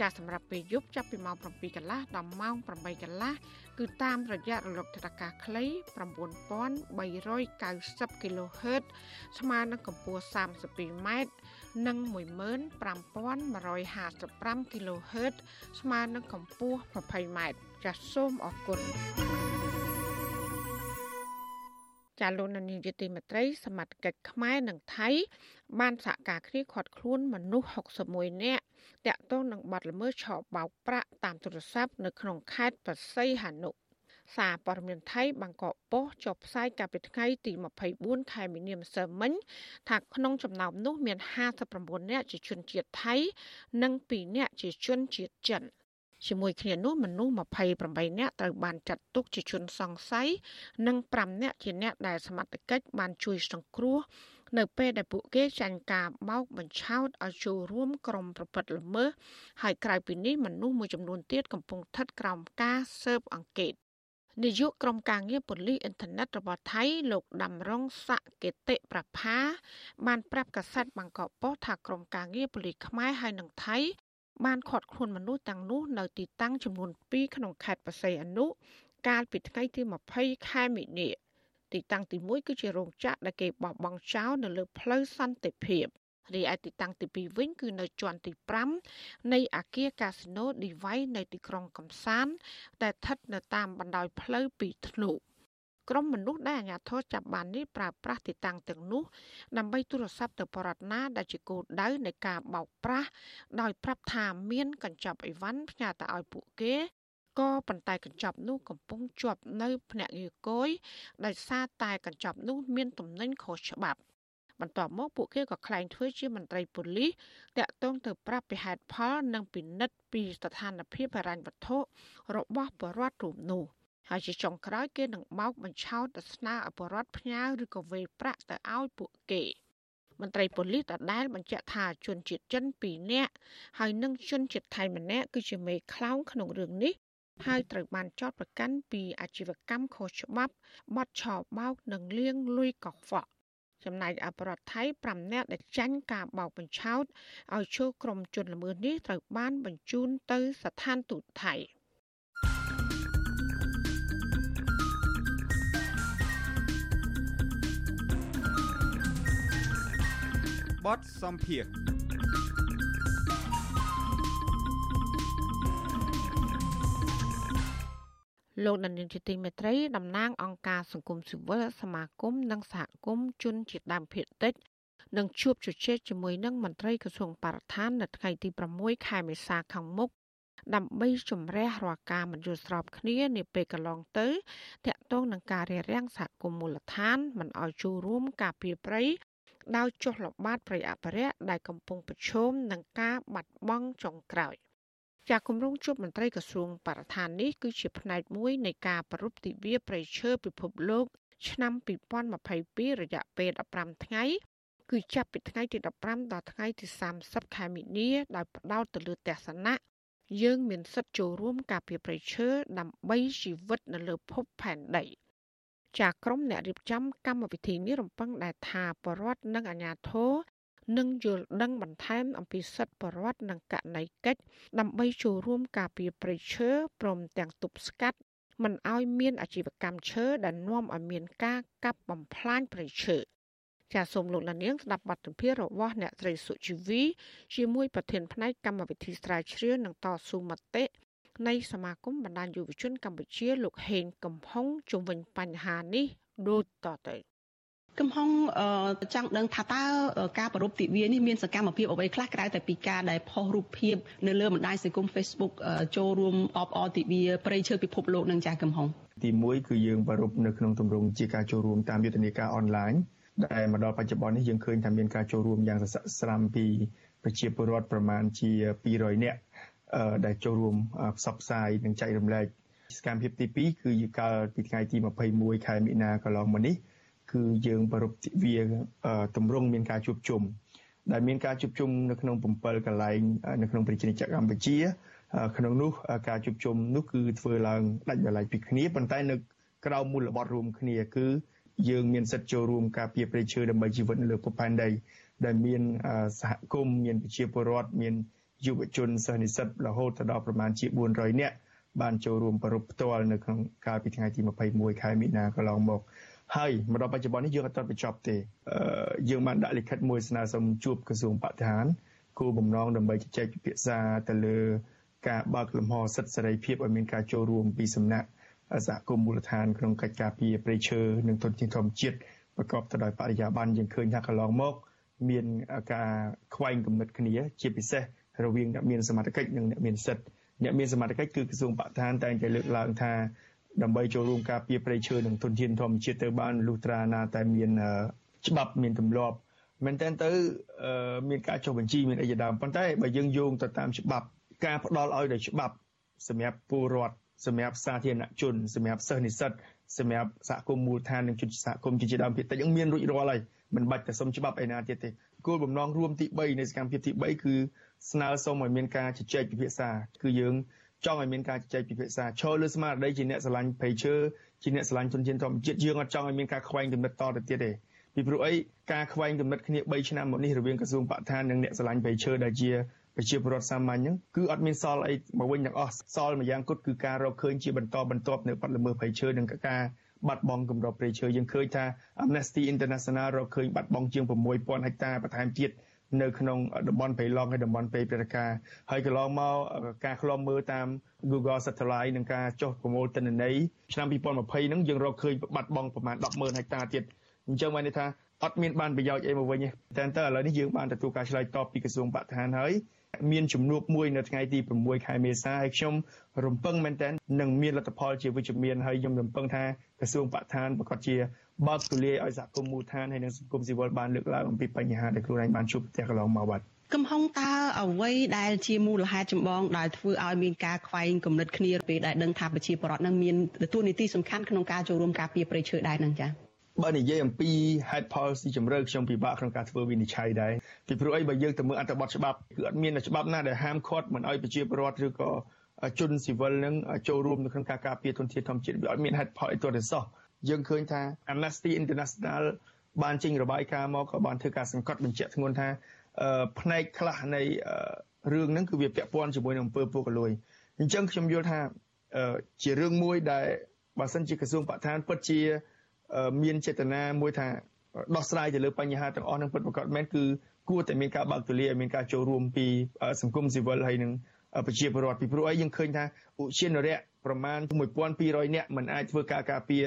ចាសម្រាប់ពេលយប់ចាប់ពីម៉ោង7កន្លះដល់ម៉ោង8កន្លះគឺតាមរយៈរលកថេដាខ្លី9390 kHz ស្មើនឹងកម្ពស់ 32m និង15155 kHz ស្មើនឹងកម្ពស់ 20m ចាសសូមអរគុណចាលោកនានីយទីមេត្រីសមត្ថកិច្ចខ្មែរនិងថៃបានសហការគ្នាឃាត់ខ្លួនមនុស្ស61នាក់ តាក់ទងនឹងបាត់ល្មើសឆបោកប្រាក់តាមទូរស័ព្ទនៅក្នុងខេត្តបរសៃហនុសារព័ត៌មានថៃបាងកកប៉ុស្តិ៍ចុះផ្សាយកាលពីថ្ងៃទី24ខែមីនាម្សិលមិញថាក្នុងចំណោមនោះមាន59នាក់ជាជនជាតិថៃ និង2នាក់ជាជនជាតិចិនជាមួយគ្នានោះមនុស្ស28នាក់ត្រូវបានចាត់ទុកជាជនសង្ស័យនិង5នាក់ជាអ្នកដែលសមត្ថកិច្ចបានជួយសង្គ្រោះ នៅពេលដែលពួកគេចាញ់ការបោកបញ្ឆោតឲ្យចូលរួមក្រុមប្រព្រឹត្តល្មើសហើយក្រៅពីនេះមនុស្សមួយចំនួនទៀតកំពុងស្ថិតក្រោមការស៊ើបអង្កេតនាយកក្រុមការងារប៉ូលីសអ៊ីនធឺណិតរបស់ថៃលោកដាំរងសកេតិប្រផា បានប្រាប់កាសែតបាងកកប៉ុស្តិ៍ថាក្រុមការងារប៉ូលីសខ្មែរហើយនិងថៃបានឃាត់ខ្លួនមនុស្សទាំងនោះនៅទីតាំងចំនួន2ក្នុងខេត្តបរសៃអនុកាលពីថ្ងៃទី20ខែមិនិនា ទីតាំងទី1គឺជារោងចក្រដែលគេបោះបង់ចោលនៅលើផ្លូវសន្តិភាពរីឯទីតាំងទី2វិញគឺនៅជាន់ទី5នៃអាគារកាស៊ីណូឌីវៃនៅទីក្រុងកំសាន្តដែលស្ថិតនៅតាមបណ្ដោយផ្លូវពីធ្នូក្រុមមនុស្សដែលអាជ្ញាធរចាប់បាននេះប្រើប្រាស់ទីតាំងទាំងនោះដើម្បីទូរស័ព្ទទៅបរដ្ឋណាដែលជាគោលដៅនៃការបោកប្រាស់ដោយប្រាប់ថាមានកញ្ចប់អីវ៉ាន់ផ្ញើទៅឲ្យពួកគេ ក៏ប៉ុន្តែកញ្ចប់នោះកំពុងជាប់នៅភ្នាក់ងារគយដោយសារតែកញ្ចប់នោះមានទំនិញខុសច្បាប់បន្ទាប់មកពួកគេក៏ក្លែងធ្វើជាមន្ត្រីប៉ូលីសតាក់ទងទៅប្រាប់ពីហេតុផលនិងពិនិត្យពីស្ថានភាពហិរញ្ញវត្ថុរបស់បរិវត្តរូបនោះហើយជាចុងក្រោយគេនឹងបោកបញ្ឆោតទៅស្នើឲ្យបរដ្ឋផ្ញើឬក៏វេប្រាក់ទៅឲ្យពួកគេមន្ត្រីប៉ូលីសដដែលបញ្ជាក់ថាជនជាតិចិន2នាក់ហើយនិងជនជាតិថៃម្នាក់គឺជាមេខ្លោងក្នុងរឿងនេះ ហើយត្រូវបានចោទប្រកាន់ពីអាជីវកម្មខុសច្បាប់បទឆោបោកនិងលាងលុយកខ្វក់ចំណែកអបរដ្ឋថៃ5នាក់ដែលចាញ់ការបោកបញ្ឆោតឲ្យចូលក្រុមជនល្មើសនេះត្រូវបានបញ្ជូនទៅស្ថានទូតថៃបទសំភារ លោកដានីលជាទីមេត្រីតំណាងអង្គការសង្គមស៊ីវិលសមាគមនិងសហគមន៍ជនជាតិដើមភាគតិចនឹងជួបជជែកជាមួយនឹងមន្ត្រីក្រសួងបរិស្ថាននៅថ្ងៃទី6ខែមេសាខាងមុខដើម្បីជំរះរាល់ការមិនយល់ស្របគ្នានាពេលកន្លងទៅតាក់ទងនឹងការរារាំងសហគមន៍មូលដ្ឋានមិនឲ្យចូលរួមការពារព្រៃដោយចុះល្បាតព្រៃអភិរក្សដែលកំពុងប្រឈមនឹងការបាត់បង់ចុងក្រោយ ចាគម្រោងជួបមន្ត្រីក្រសួងបរិស្ថាននេះគឺជាផ្នែកមួយនៃការប្រពៃទិវាប្រៃឈើពិភពលោក ឆ្នាំ2022រយៈពេល15ថ្ងៃគឺចាប់ពីថ្ងៃទី15ដល់ថ្ងៃទី30ខែមីនាដោយផ្ដោតទៅលើទស្សនៈយើងមានសិទ្ធិចូលរួមការពារប្រៃឈើដើម្បីជីវិតនៅលើភពផែនដី។ចាក្រុមអ្នករៀបចំកម្មវិធីនេះរំពឹងដែរថាបរដ្ឋនិងអាជ្ញាធរ នឹងយល់ដឹងបន្ថែមអំពីសិទ្ធិបរដ្ឋនិងកណីកិច្ចដើម្បីចូលរួមការពារព្រៃឈើព្រមទាំងទប់ស្កាត់មិនឲ្យមានអាជីវកម្មឈើដែលនាំឲ្យមានការកាប់បំផ្លាញព្រៃឈើចាសសូមលោកលានាងស្ដាប់បទសម្ភាសន៍របស់អ្នកស្រីសុជីវីជាមួយប្រធានផ្នែកកម្មវិធីស្រាវជ្រាវនិងតស៊ូមតិនៃសមាគមបណ្ដាញយុវជនកម្ពុជាលោកហេងកំហុងជំវិញបញ្ហានេះដូចតទៅ កំហុងចង់ដឹងថាតើការប្រពៃទិវានេះមានសកម្មភាពអ្វីខ្លះក្រៅតែពីការដែលផុសរូបភាពនៅលើបណ្ដាញសង្គម Facebook ចូលរួមអបអរទិវាប្រៃឈើពិភពលោកនឹងចាស់កំហុងទី1គឺយើងប្រពៃនៅក្នុងទម្រង់ជាការចូលរួមតាមយុទ្ធនាការអនឡាញដែលមកដល់បច្ចុប្បន្ននេះយើងឃើញថាមានការចូលរួមយ៉ាងសស្រាក់ស្រាំពីប្រជាពលរដ្ឋប្រមាណជា200នាក់ដែលចូលរួមផ្សព្វផ្សាយនិងចែករំលែកសកម្មភាពទី2គឺកាលពីថ្ងៃទី21ខែមិនិនាកន្លងមកនេះ គឺយើងប្រពៃទិវាតម្រង់មានការជួបជុំដែលមានការជួបជុំនៅក្នុង7កន្លែងនៅក្នុងប្រជាជាតិកម្ពុជា ក្នុងនោះការជួបជុំនោះគឺធ្វើឡើងដាច់ដោយឡែកពីគ្នាប៉ុន្តែនៅក្រៅមូលបត់រួមគ្នាគឺយើងមានសិទ្ធិចូលរួមការពារព្រៃឈើដើម្បីជីវិតនៅលើភពផែនដីដែលមានសហគមន៍មានប្រជាពលរដ្ឋមានយុវជនសិស្សនិស្សិតរហូតដល់ប្រមាណជា400នាក់បានចូលរួមប្រពៃផ្ទាល់នៅក្នុងកាលពីថ្ងៃទី21ខែមិនិនាកន្លងមក ហើយមកដល់បច្ចុប្បន្ននេះយើងអត់ទាន់បញ្ចប់ទេយើងបានដាក់លិខិតមួយស្នើសុំជួបក្រសួងបរិស្ថានគោលបំណងដើម្បីជជែកពិភាក្សាទៅលើ ការបើកលំហសិទ្ធិសេរីភាពឲ្យមានការចូលរួមពីសំណាក់សហគមន៍មូលដ្ឋានក្នុងកិច្ចការពារព្រៃឈើនិងធនធានធម្មជាតិប្រកបទៅដោយបរិយាបន្នយើងឃើញថាកន្លងមក មានការខ្វែងគំនិតគ្នា ជាពិសេសរវាងអ្នកមានសមត្ថកិច្ចនិងអ្នកមានសិទ្ធិអ្នកមានសមត្ថកិច្ចគឺក្រសួងបរិស្ថានតែងតែលើកឡើងថា ដើម្បីចូលរួមការពារព្រៃឈើនិងធនធានធម្មជាតិទៅបានលុះត្រាណាតែមានច្បាប់មានទម្លាប់មែនតើទៅមានការចុះបញ្ជីមានអីជាដើមប៉ុន្តែបើយើងយោងទៅតាមច្បាប់ការផ្ដល់ឲ្យដោយច្បាប់សម្រាប់ពលរដ្ឋសម្រាប់សាធារណជនសម្រាប់សិស្សនិស្សិតសម្រាប់សហគមន៍មូលដ្ឋាននិងជនសហគមន៍ជាដើមភាគតិចនឹងមានរួចរាល់ហើយមិនបាច់តែសុំច្បាប់ឯណាទៀតទេគោលបំណងរួមទី3នៃសកម្មភាពទី3គឺស្នើសុំឲ្យមានការជជែកពិភាក្សាគឺយើង ចង់ឲ្យមានការជជែកពិភាក្សាឈរលើស្មារតីជាអ្នកស្រឡាញ់ព្រៃឈើជាអ្នកស្រឡាញ់ជនជាតិធម្មជាតិយើងអត់ចង់ឲ្យមានការខ្វែងគំនិតតទៅទៀតទេពីព្រោះអីការខ្វែងគំនិតគ្នា3ឆ្នាំមកនេះរវាងក្រសួងបរិស្ថាននិងអ្នកស្រឡាញ់ព្រៃឈើដែលជាប្រជាពលរដ្ឋសាមញ្ញហ្នឹងគឺអត់មានសល់អីមកវិញទាំងអស់សល់មួយយ៉ាងគត់គឺការរកឃើញជាបន្តបន្ទាប់នៅបាត់ល្មើសព្រៃឈើនិងការបាត់បង់គម្របព្រៃឈើយើងឃើញថា Amnesty International រកឃើញបាត់បង់ជាង6000ហិកតាបន្ថែមទៀត នៅក្នុងតំបន់ព្រៃឡង់ហើយតំបន់ព្រៃព្រះការហើយកន្លងមកការឃ្លាំមើលតាម Google Satellite និងការចុះប្រមូលទិន្នន័យឆ្នាំ2020ហ្នឹងយើងរកឃើញបាត់បង់ប្រមាណ100,000ហិកតាទៀតអអញ្ចឹងបានន័យថាអត់មានបានប្រយោជន៍អីមកវិញទេតែតើឥឡូវនេះយើងបានទទួលការឆ្លើយតបពីក្រសួងបរិស្ថានហើយ មានជំនួបមួយនៅថ្ងៃទី6ខែមេសាហើយខ្ញុំរំពឹងមែនទែននឹងមានលទ្ធផលជាវិជ្ជមានហើយខ្ញុំរំពឹងថាក្រសួងបរិស្ថានប្រកាសជាបើកទូលាយឲ្យសហគមន៍មូលដ្ឋានហើយនិងសង្គមស៊ីវិលបានលើកឡើងអំពីបញ្ហាដែលខ្លួនឯងបានជួបប្រទះកន្លងមកបាទកំហុងតើអ្វីដែលជាមូលហេតុចម្បងដែលធ្វើឲ្យមានការខ្វែងគំនិតគ្នាពេលដែលដឹងថាប្រជាពលរដ្ឋនឹងមានទទួលនីតិសំខាន់ក្នុងការចូលរួមការពារព្រៃឈើដែរនឹងចា៎ បើនិយាយអំពីហេតុផលស៊ីជម្រៅខ្ញុំពិបាកក្នុងការធ្វើវិនិច្ឆ័យដែរពីព្រោះអីបើយើងទៅមើលអត្ថបទច្បាប់គឺអត់មានច្បាប់ណាដែលហាមឃាត់មិនឲ្យប្រជាពលរដ្ឋឬក៏ជនស៊ីវិលនឹងចូលរួមនៅក្នុងការការពារធនធានធម្មជាតិវាអត់មានហេតុផលអីទាល់តែសោះយើងឃើញថា Amnesty International បានចេញរបាយការណ៍មកក៏បានធ្វើការសង្កត់បញ្ជាក់ធ្ងន់ថាផ្នែកខ្លះនៃរឿងហ្នឹងគឺវាពាក់ព័ន្ធជាមួយនឹងអំពើពុករលួយអញ្ចឹងខ្ញុំយល់ថាជារឿងមួយដែលបើសិនជាក្រសួងបរិស្ថានពិតជា មានចេតនាមួយថាដោះស្រាយទៅលើបញ្ហាទាំងអស់នឹងពិតប្រាកដមែនគឺគួរតែមានការបើកទូលាយឲ្យមានការចូលរួមពីសង្គមស៊ីវិលហើយនឹងប្រជាពលរដ្ឋពីព្រោះអីយើងឃើញថាឧទ្យានុរៈប្រមាណ1200នាក់មិនអាចធ្វើការការពារ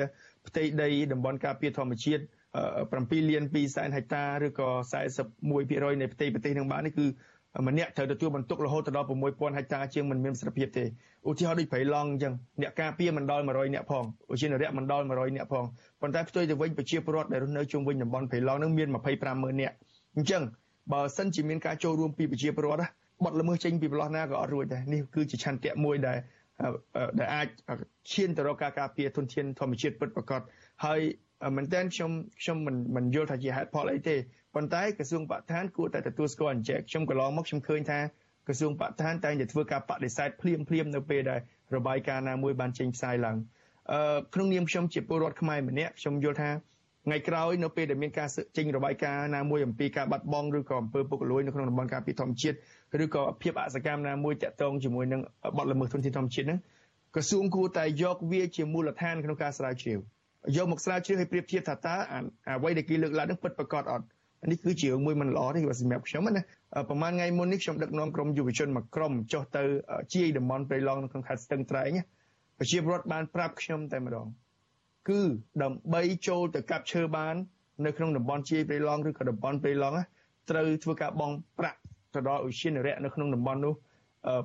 ផ្ទៃដីតំបន់ការពារធម្មជាតិ7លាន2សែនហិកតាឬក៏41%នៃផ្ទៃប្រទេសនឹងបាននេះគឺ ម្នាក់ត្រូវទទួលបន្ទុករហូតដល់6000ហិកតាជាងមិនមានប្រសិទ្ធភាពទេឧទាហរណ៍ដូចព្រៃឡង់អញ្ចឹងអ្នកការពារមិនដល់100នាក់ផងឧជានរៈមិនដល់100នាក់ផងប៉ុន្តែផ្ទុយទៅវិញប្រជាពលរដ្ឋដែលរស់នៅជុំវិញតំបន់ព្រៃឡង់នឹងមាន250,000នាក់អញ្ចឹងបើសិនជាមានការចូលរួមពីប្រជាពលរដ្ឋបត់ល្មើសចេញពីប្រឡោះណាក៏អត់រួចដែរនេះគឺជាឆន្ទៈមួយដែលដែលអាចឈានទៅរកការការពារធនធានធម្មជាតិពិតប្រាកដហើយ មែនតើខ្ញុំខ្ញុំមិនមិនយល់ថាជាហេតុផលអីទេប៉ុន្តែក្រសួងបរិស្ថានគួរតែទទួលស្គាល់អញ្ចឹងខ្ញុំកន្លងមកខ្ញុំឃើញថាក្រសួងបរិស្ថានតែងតែធ្វើការបដិសេធភ្លាមភ្លាមនៅពេលដែលរបាយការណ៍ណាមួយបានចេញផ្សាយឡើងអឺក្នុងនាមខ្ញុំជាពលរដ្ឋខ្មែរម្នាក់ខ្ញុំយល់ថាថ្ងៃក្រោយនៅពេលដែលមានការចេញរបាយការណ៍ណាមួយអំពីការបាត់បង់ឬក៏អំពើពុករលួយនៅក្នុងតំបន់ការពារធម្មជាតិឬក៏ភាពអសកម្មណាមួយតាក់ទងជាមួយនឹងបទល្មើសធនធានធម្មជាតិហ្នឹងក្រសួងគួរតែយកវាជាមូលដ្ឋានក្នុងការស្រាវជ្រាវ យកមកស្រាវជ្រាវឲ្យប្រៀបធៀបថាតើអ្វីដែលគេលើកឡើងហ្នឹងពិតប្រាកដអត់នេះគឺជារឿងមួយមិនល្អទេសម្រាប់ខ្ញុំណាប្រហែលថ្ងៃមុននេះខ្ញុំដឹកនាំក្រុមយុវជនមួយក្រុមចុះទៅជាយតំបន់ព្រៃឡង់នៅក្នុងខេត្តស្ទឹងត្រែងប្រជាពលរដ្ឋបានប្រាប់ខ្ញុំតែម្ដងគឺដើម្បីចូលទៅកាប់ឈើបាននៅក្នុងតំបន់ជាយព្រៃឡង់ឬក៏តំបន់ព្រៃឡង់ត្រូវធ្វើការបង់ប្រាក់ទៅដល់ឧស្សាហនរៈនៅក្នុងតំបន់នោះ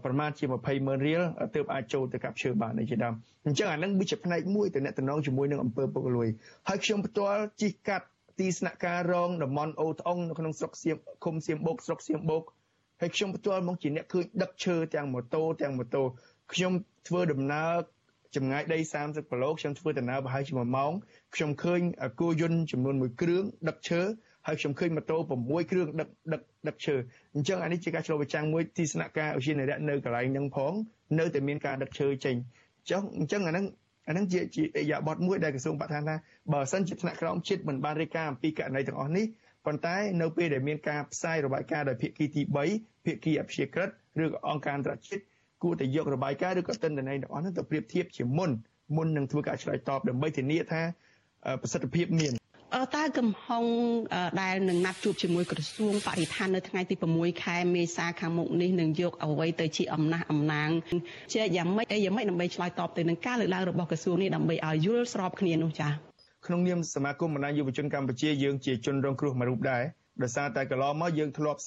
ប្រមាណជា20ម៉ឺនរៀលទើបអាចចូលទៅកាប់ឈើបាននេះជាដើមអញ្ចឹងអានឹងវាជាផ្នែកមួយទៅអ្នកតំណងជាមួយនឹងអង្គើពុករលួយហើយខ្ញុំផ្ទាល់ជិះកាត់ទីស្នាក់ការរងតំបន់អូត្អុងនៅក្នុងស្រុកសៀមឃុំសៀមបូកស្រុកសៀមបូកហើយខ្ញុំផ្ទាល់មកជាអ្នកឃើញដឹកឈើទាំងម៉ូតូទាំងម៉ូតូខ្ញុំធ្វើដំណើរចម្ងាយដី30គីឡូខ្ញុំធ្វើដំណើរប្រហែលជា1ម៉ោងខ្ញុំឃើញគោយន្តចំនួន1គ្រឿងដឹកឈើ ហើយខ្ញុំឃើញម៉ូតូ6គ្រឿងដឹកដឹកដឹកឈើអញ្ចឹងអានេះជាការឆ្លុះបញ្ចាំងមួយទីស្នាក់ការឧស្សាហនរៈនៅកន្លែងហ្នឹងផងនៅតែមានការដឹកឈើចេញចុះអញ្ចឹងអាហ្នឹងអានឹងជាជាអយាប័តមួយដែលក្រសួងបរិស្ថានថាបើសិនជាថ្នាក់ក្រោមជាតិមិនបានរាយការណ៍អំពីករណីទាំងអស់នេះប៉ុន្តែនៅពេលដែលមានការផ្សាយរបាយការណ៍ដោយភាគីទី3ភាគីអព្យាក្រឹតឬក៏អង្គការអន្តរជាតិគួរតែយករបាយការណ៍ឬក៏ទិន្នន័យទាំងអស់នោះទៅប្រៀបធៀបជាមុនមុននឹងធ្វើការឆ្លើយតបដើម្បីធានាថាប្រសិទ្ធភាពមាន តើកំហុងដែលនឹងណាត់ជួបជាមួយក្រសួងបរិស្ថាននៅថ្ងៃទី6ខែមេសាខាងមុខនេះនឹងយកអ្វីទៅជាអំណះអំណាងជាយ៉ាងម៉េចអីយ៉ាងម៉េចដើម្បីឆ្លើយតបទៅនឹងការលើកឡើងរបស់ក្រសួងនេះដើម្បីឲ្យយល់ស្របគ្នានោះចា៎ក្នុងនាមសមាគមបណ្ដាញយុវជនកម្ពុជាយើងជាជនរងគ្រោះមួយរូបដែរដោយសារតែកន្លងមកយើងធ្លាប់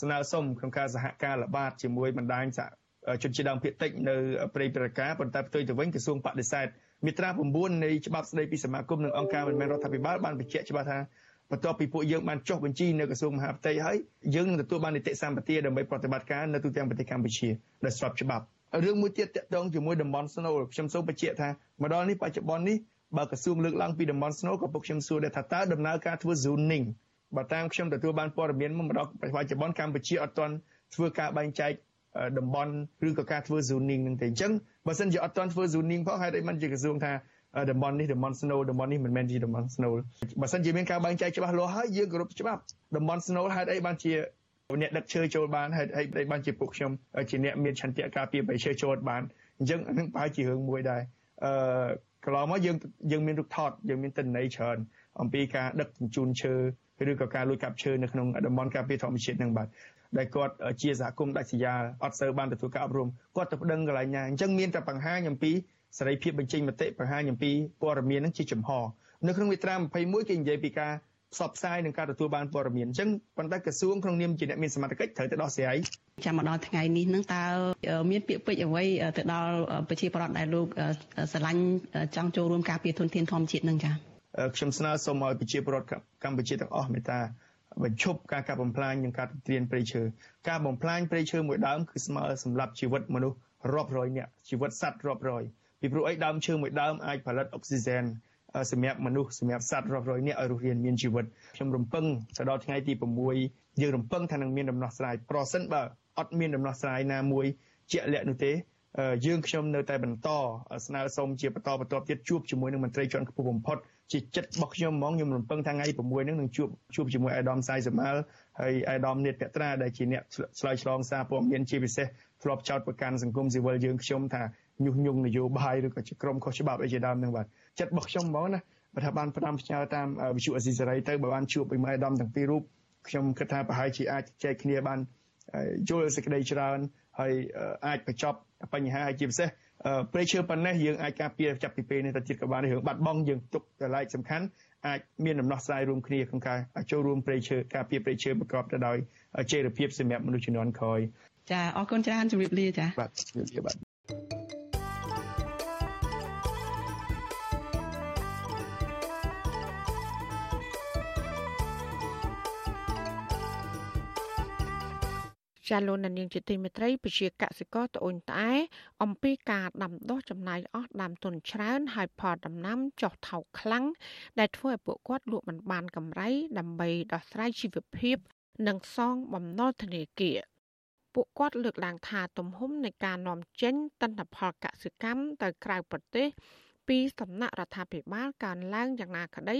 ស្នើសុំក្នុងការសហការល្បាតជាមួយបណ្ដាញជនជាតិដើមភាគតិចនៅព្រៃប្រការប៉ុន្តែផ្ទុយទៅវិញក្រសួងបដិសេធ មាត្រា9នៃច្បាប់ស្តីពីសមាគមនិងអង្គការមិនមែនរដ្ឋាភិបាលបានបញ្ជាក់ច្បាស់ថាបន្ទាប់ពីពួកយើងបានចុះបញ្ជីនៅក្រសួងមហាផ្ទៃហើយយើងនឹងទទួលបាននីតិសម្បទាដើម្បីប្រតិបត្តិការនៅទូទាំងប្រទេសកម្ពុជាដែលស្របច្បាប់រឿងមួយទៀតតកតងជាមួយតំបន់ស្នូលខ្ញុំសូមបញ្ជាក់ថាមកដល់នេះបច្ចុប្បន្ននេះបើក្រសួងលើកឡើងពីតំបន់ស្នូលក៏ពុកខ្ញុំសួរដែរថាតើដំណើរការធ្វើ zoning បើតាមខ្ញុំទទួលបានព័ត៌មានមកដល់បច្ចុប្បន្នកម្ពុជាអត់ទាន់ធ្វើការបែងចែក តំបន់ឬក៏ការធ្វើ zoning នឹងទេអញ្ចឹងបើសិនជាអត់ទាន់ធ្វើ zoning ផងហេតុអីមិនជាក្រសួងថាតំបន់នេះតំបន់ snow តំបន់នេះមិនមែនជាតំបន់ snow បើសិនជាមានការបែងចែកច្បាស់លាស់ហើយយើងគោរពច្បាប់តំបន់ snow ហេតុអីបានជាអ្នកដឹកឈើចូលបានហេតុអីបានជាពួកខ្ញុំជាអ្នកមានឆន្ទៈការពារបៃឈើចូលបានអញ្ចឹងអានឹងប្រហែលជារឿងមួយដែរអឺកន្លងមកយើងយើងមានរូបថតយើងមានទិន្នន័យច្រើន អំពីការដឹកជញ្ជូនឈើឬក៏ការលួចកាប់ឈើនៅក្នុងតំបន់ការពារធម្មជាតិនឹងបាទដែលគាត់ជាសហគមន៍ដាច់ស្រយាលអត់សូវបានទទួលការអប់រំគាត់ទៅប្តឹងកន្លែងណាអញ្ចឹងមានតែបង្ហាញអំពីសេរីភាពបញ្ចេញមតិបង្ហាញអំពីព័ត៌មាននឹងជាចំហនៅក្នុងមាត្រា21គេនិយាយពីការផ្សព្វផ្សាយនិងការទទួលបានព័ត៌មានអញ្ចឹងប៉ុន្តែក្រសួងក្នុងនាមជាអ្នកមានសមត្ថកិច្ចត្រូវទៅដោះស្រាយចាំមកដល់ថ្ងៃនេះនឹងតើមានពាក្យពេចន៍អ្វីទៅដល់ប្រជាពលរដ្ឋដែលលោកស្រឡាញ់ចង់ចូលរួមការពារធនធានធម្មជាតិនឹងចា៎ ខ្ញុំស្នើសុំឲ្យប្រជាពលរដ្ឋកម្ពុជាទាំងអស់មេត្តាបញ្ឈប់ការកាប់បំផ្លាញនិងការទន្ទ្រានព្រៃឈើការបំផ្លាញព្រៃឈើមួយដើមគឺស្មើសម្រាប់ជីវិតមនុស្សរាប់រយនាក់ជីវិតសត្វរាប់រយពីព្រោះអីដើមឈើមួយដើមអាចផលិតអុកស៊ីហ្សែនសម្រាប់មនុស្សសម្រាប់សត្វរាប់រយនាក់ឲ្យរស់រានមានជីវិតខ្ញុំរំពឹងទៅដល់ថ្ងៃទី6យើងរំពឹងថានឹងមានដំណោះស្រាយប្រសិនបើអត់មានដំណោះស្រាយណាមួយជាក់លាក់នោះទេយើងខ្ញុំនៅតែបន្តស្នើសុំជាបន្តបន្ទាប់ទៀតជួបជាមួយនឹងមន្ត្រីជាន់ខ្ពស់បំផុត ជាចិត្តរបស់ខ្ញុំហ្មងខ្ញុំរំពឹងថាថ្ងៃ6ហ្នឹងនឹងជួបជួបជាមួយអាដាមសាយសមាល់ហើយអាដាមនេតពត្រាដែលជាអ្នកឆ្លើយឆ្លងសារព័ត៌មានជាពិសេសធ្លាប់ចោទប្រកាន់សង្គមស៊ីវិលយើងខ្ញុំថាញុះញង់នយោបាយឬក៏ជាក្រុមខុសច្បាប់អីជាដើមហ្នឹងបាទចិត្តរបស់ខ្ញុំហ្មងណាបើថាបានផ្ដាំផ្ញើតាមវិទ្យុអេស៊ីសេរីទៅបើបានជួបពីម៉ែដំទាំងពីររូបខ្ញុំគិតថាប្រហែលជាអាចចែកគ្នាបានយល់សេចក្តីច្រើនហើយអាចបញ្ចប់បញ្ហាជាពិសេស ព្រៃឈើប៉ុណ្ណេះយើងអាចការពារចាប់ពីពេលនេះទៅទៀតក៏បានរឿងបាត់បង់យើងទុកកន្លែងសំខាន់អាចមានដំណោះស្រាយរួមគ្នាក្នុងការចូលរួមព្រៃឈើការពារព្រៃឈើប្រកបទៅដោយចីរភាពសម្រាប់មនុស្សជំនាន់ក្រោយចាអរគុណច្រើនជម្រាបលាចាបាទជម្រាបលាបាទ ចាលោកនាងជាទីមេត្រីពជាកសិករត្អូញត្អែអំពីការដាំដុះចំណាយអស់ដើមទុនច្រើនហើយផលដំណាំចុះថោកខ្លាំងដែលធ្វើឲ្យពួកគាត់លក់មិនបានកម្រៃដើម្បីដោះស្រាយជីវភាព និងសងបំណុលធនាគារពួកគាត់លើកឡើងថាទំហំនៃការនាំចេញទិន្នផលកសិកម្មទៅក្រៅប្រទេសពីសំណាក់រដ្ឋាភិបាលកើនឡើងយ៉ាងណាក្តី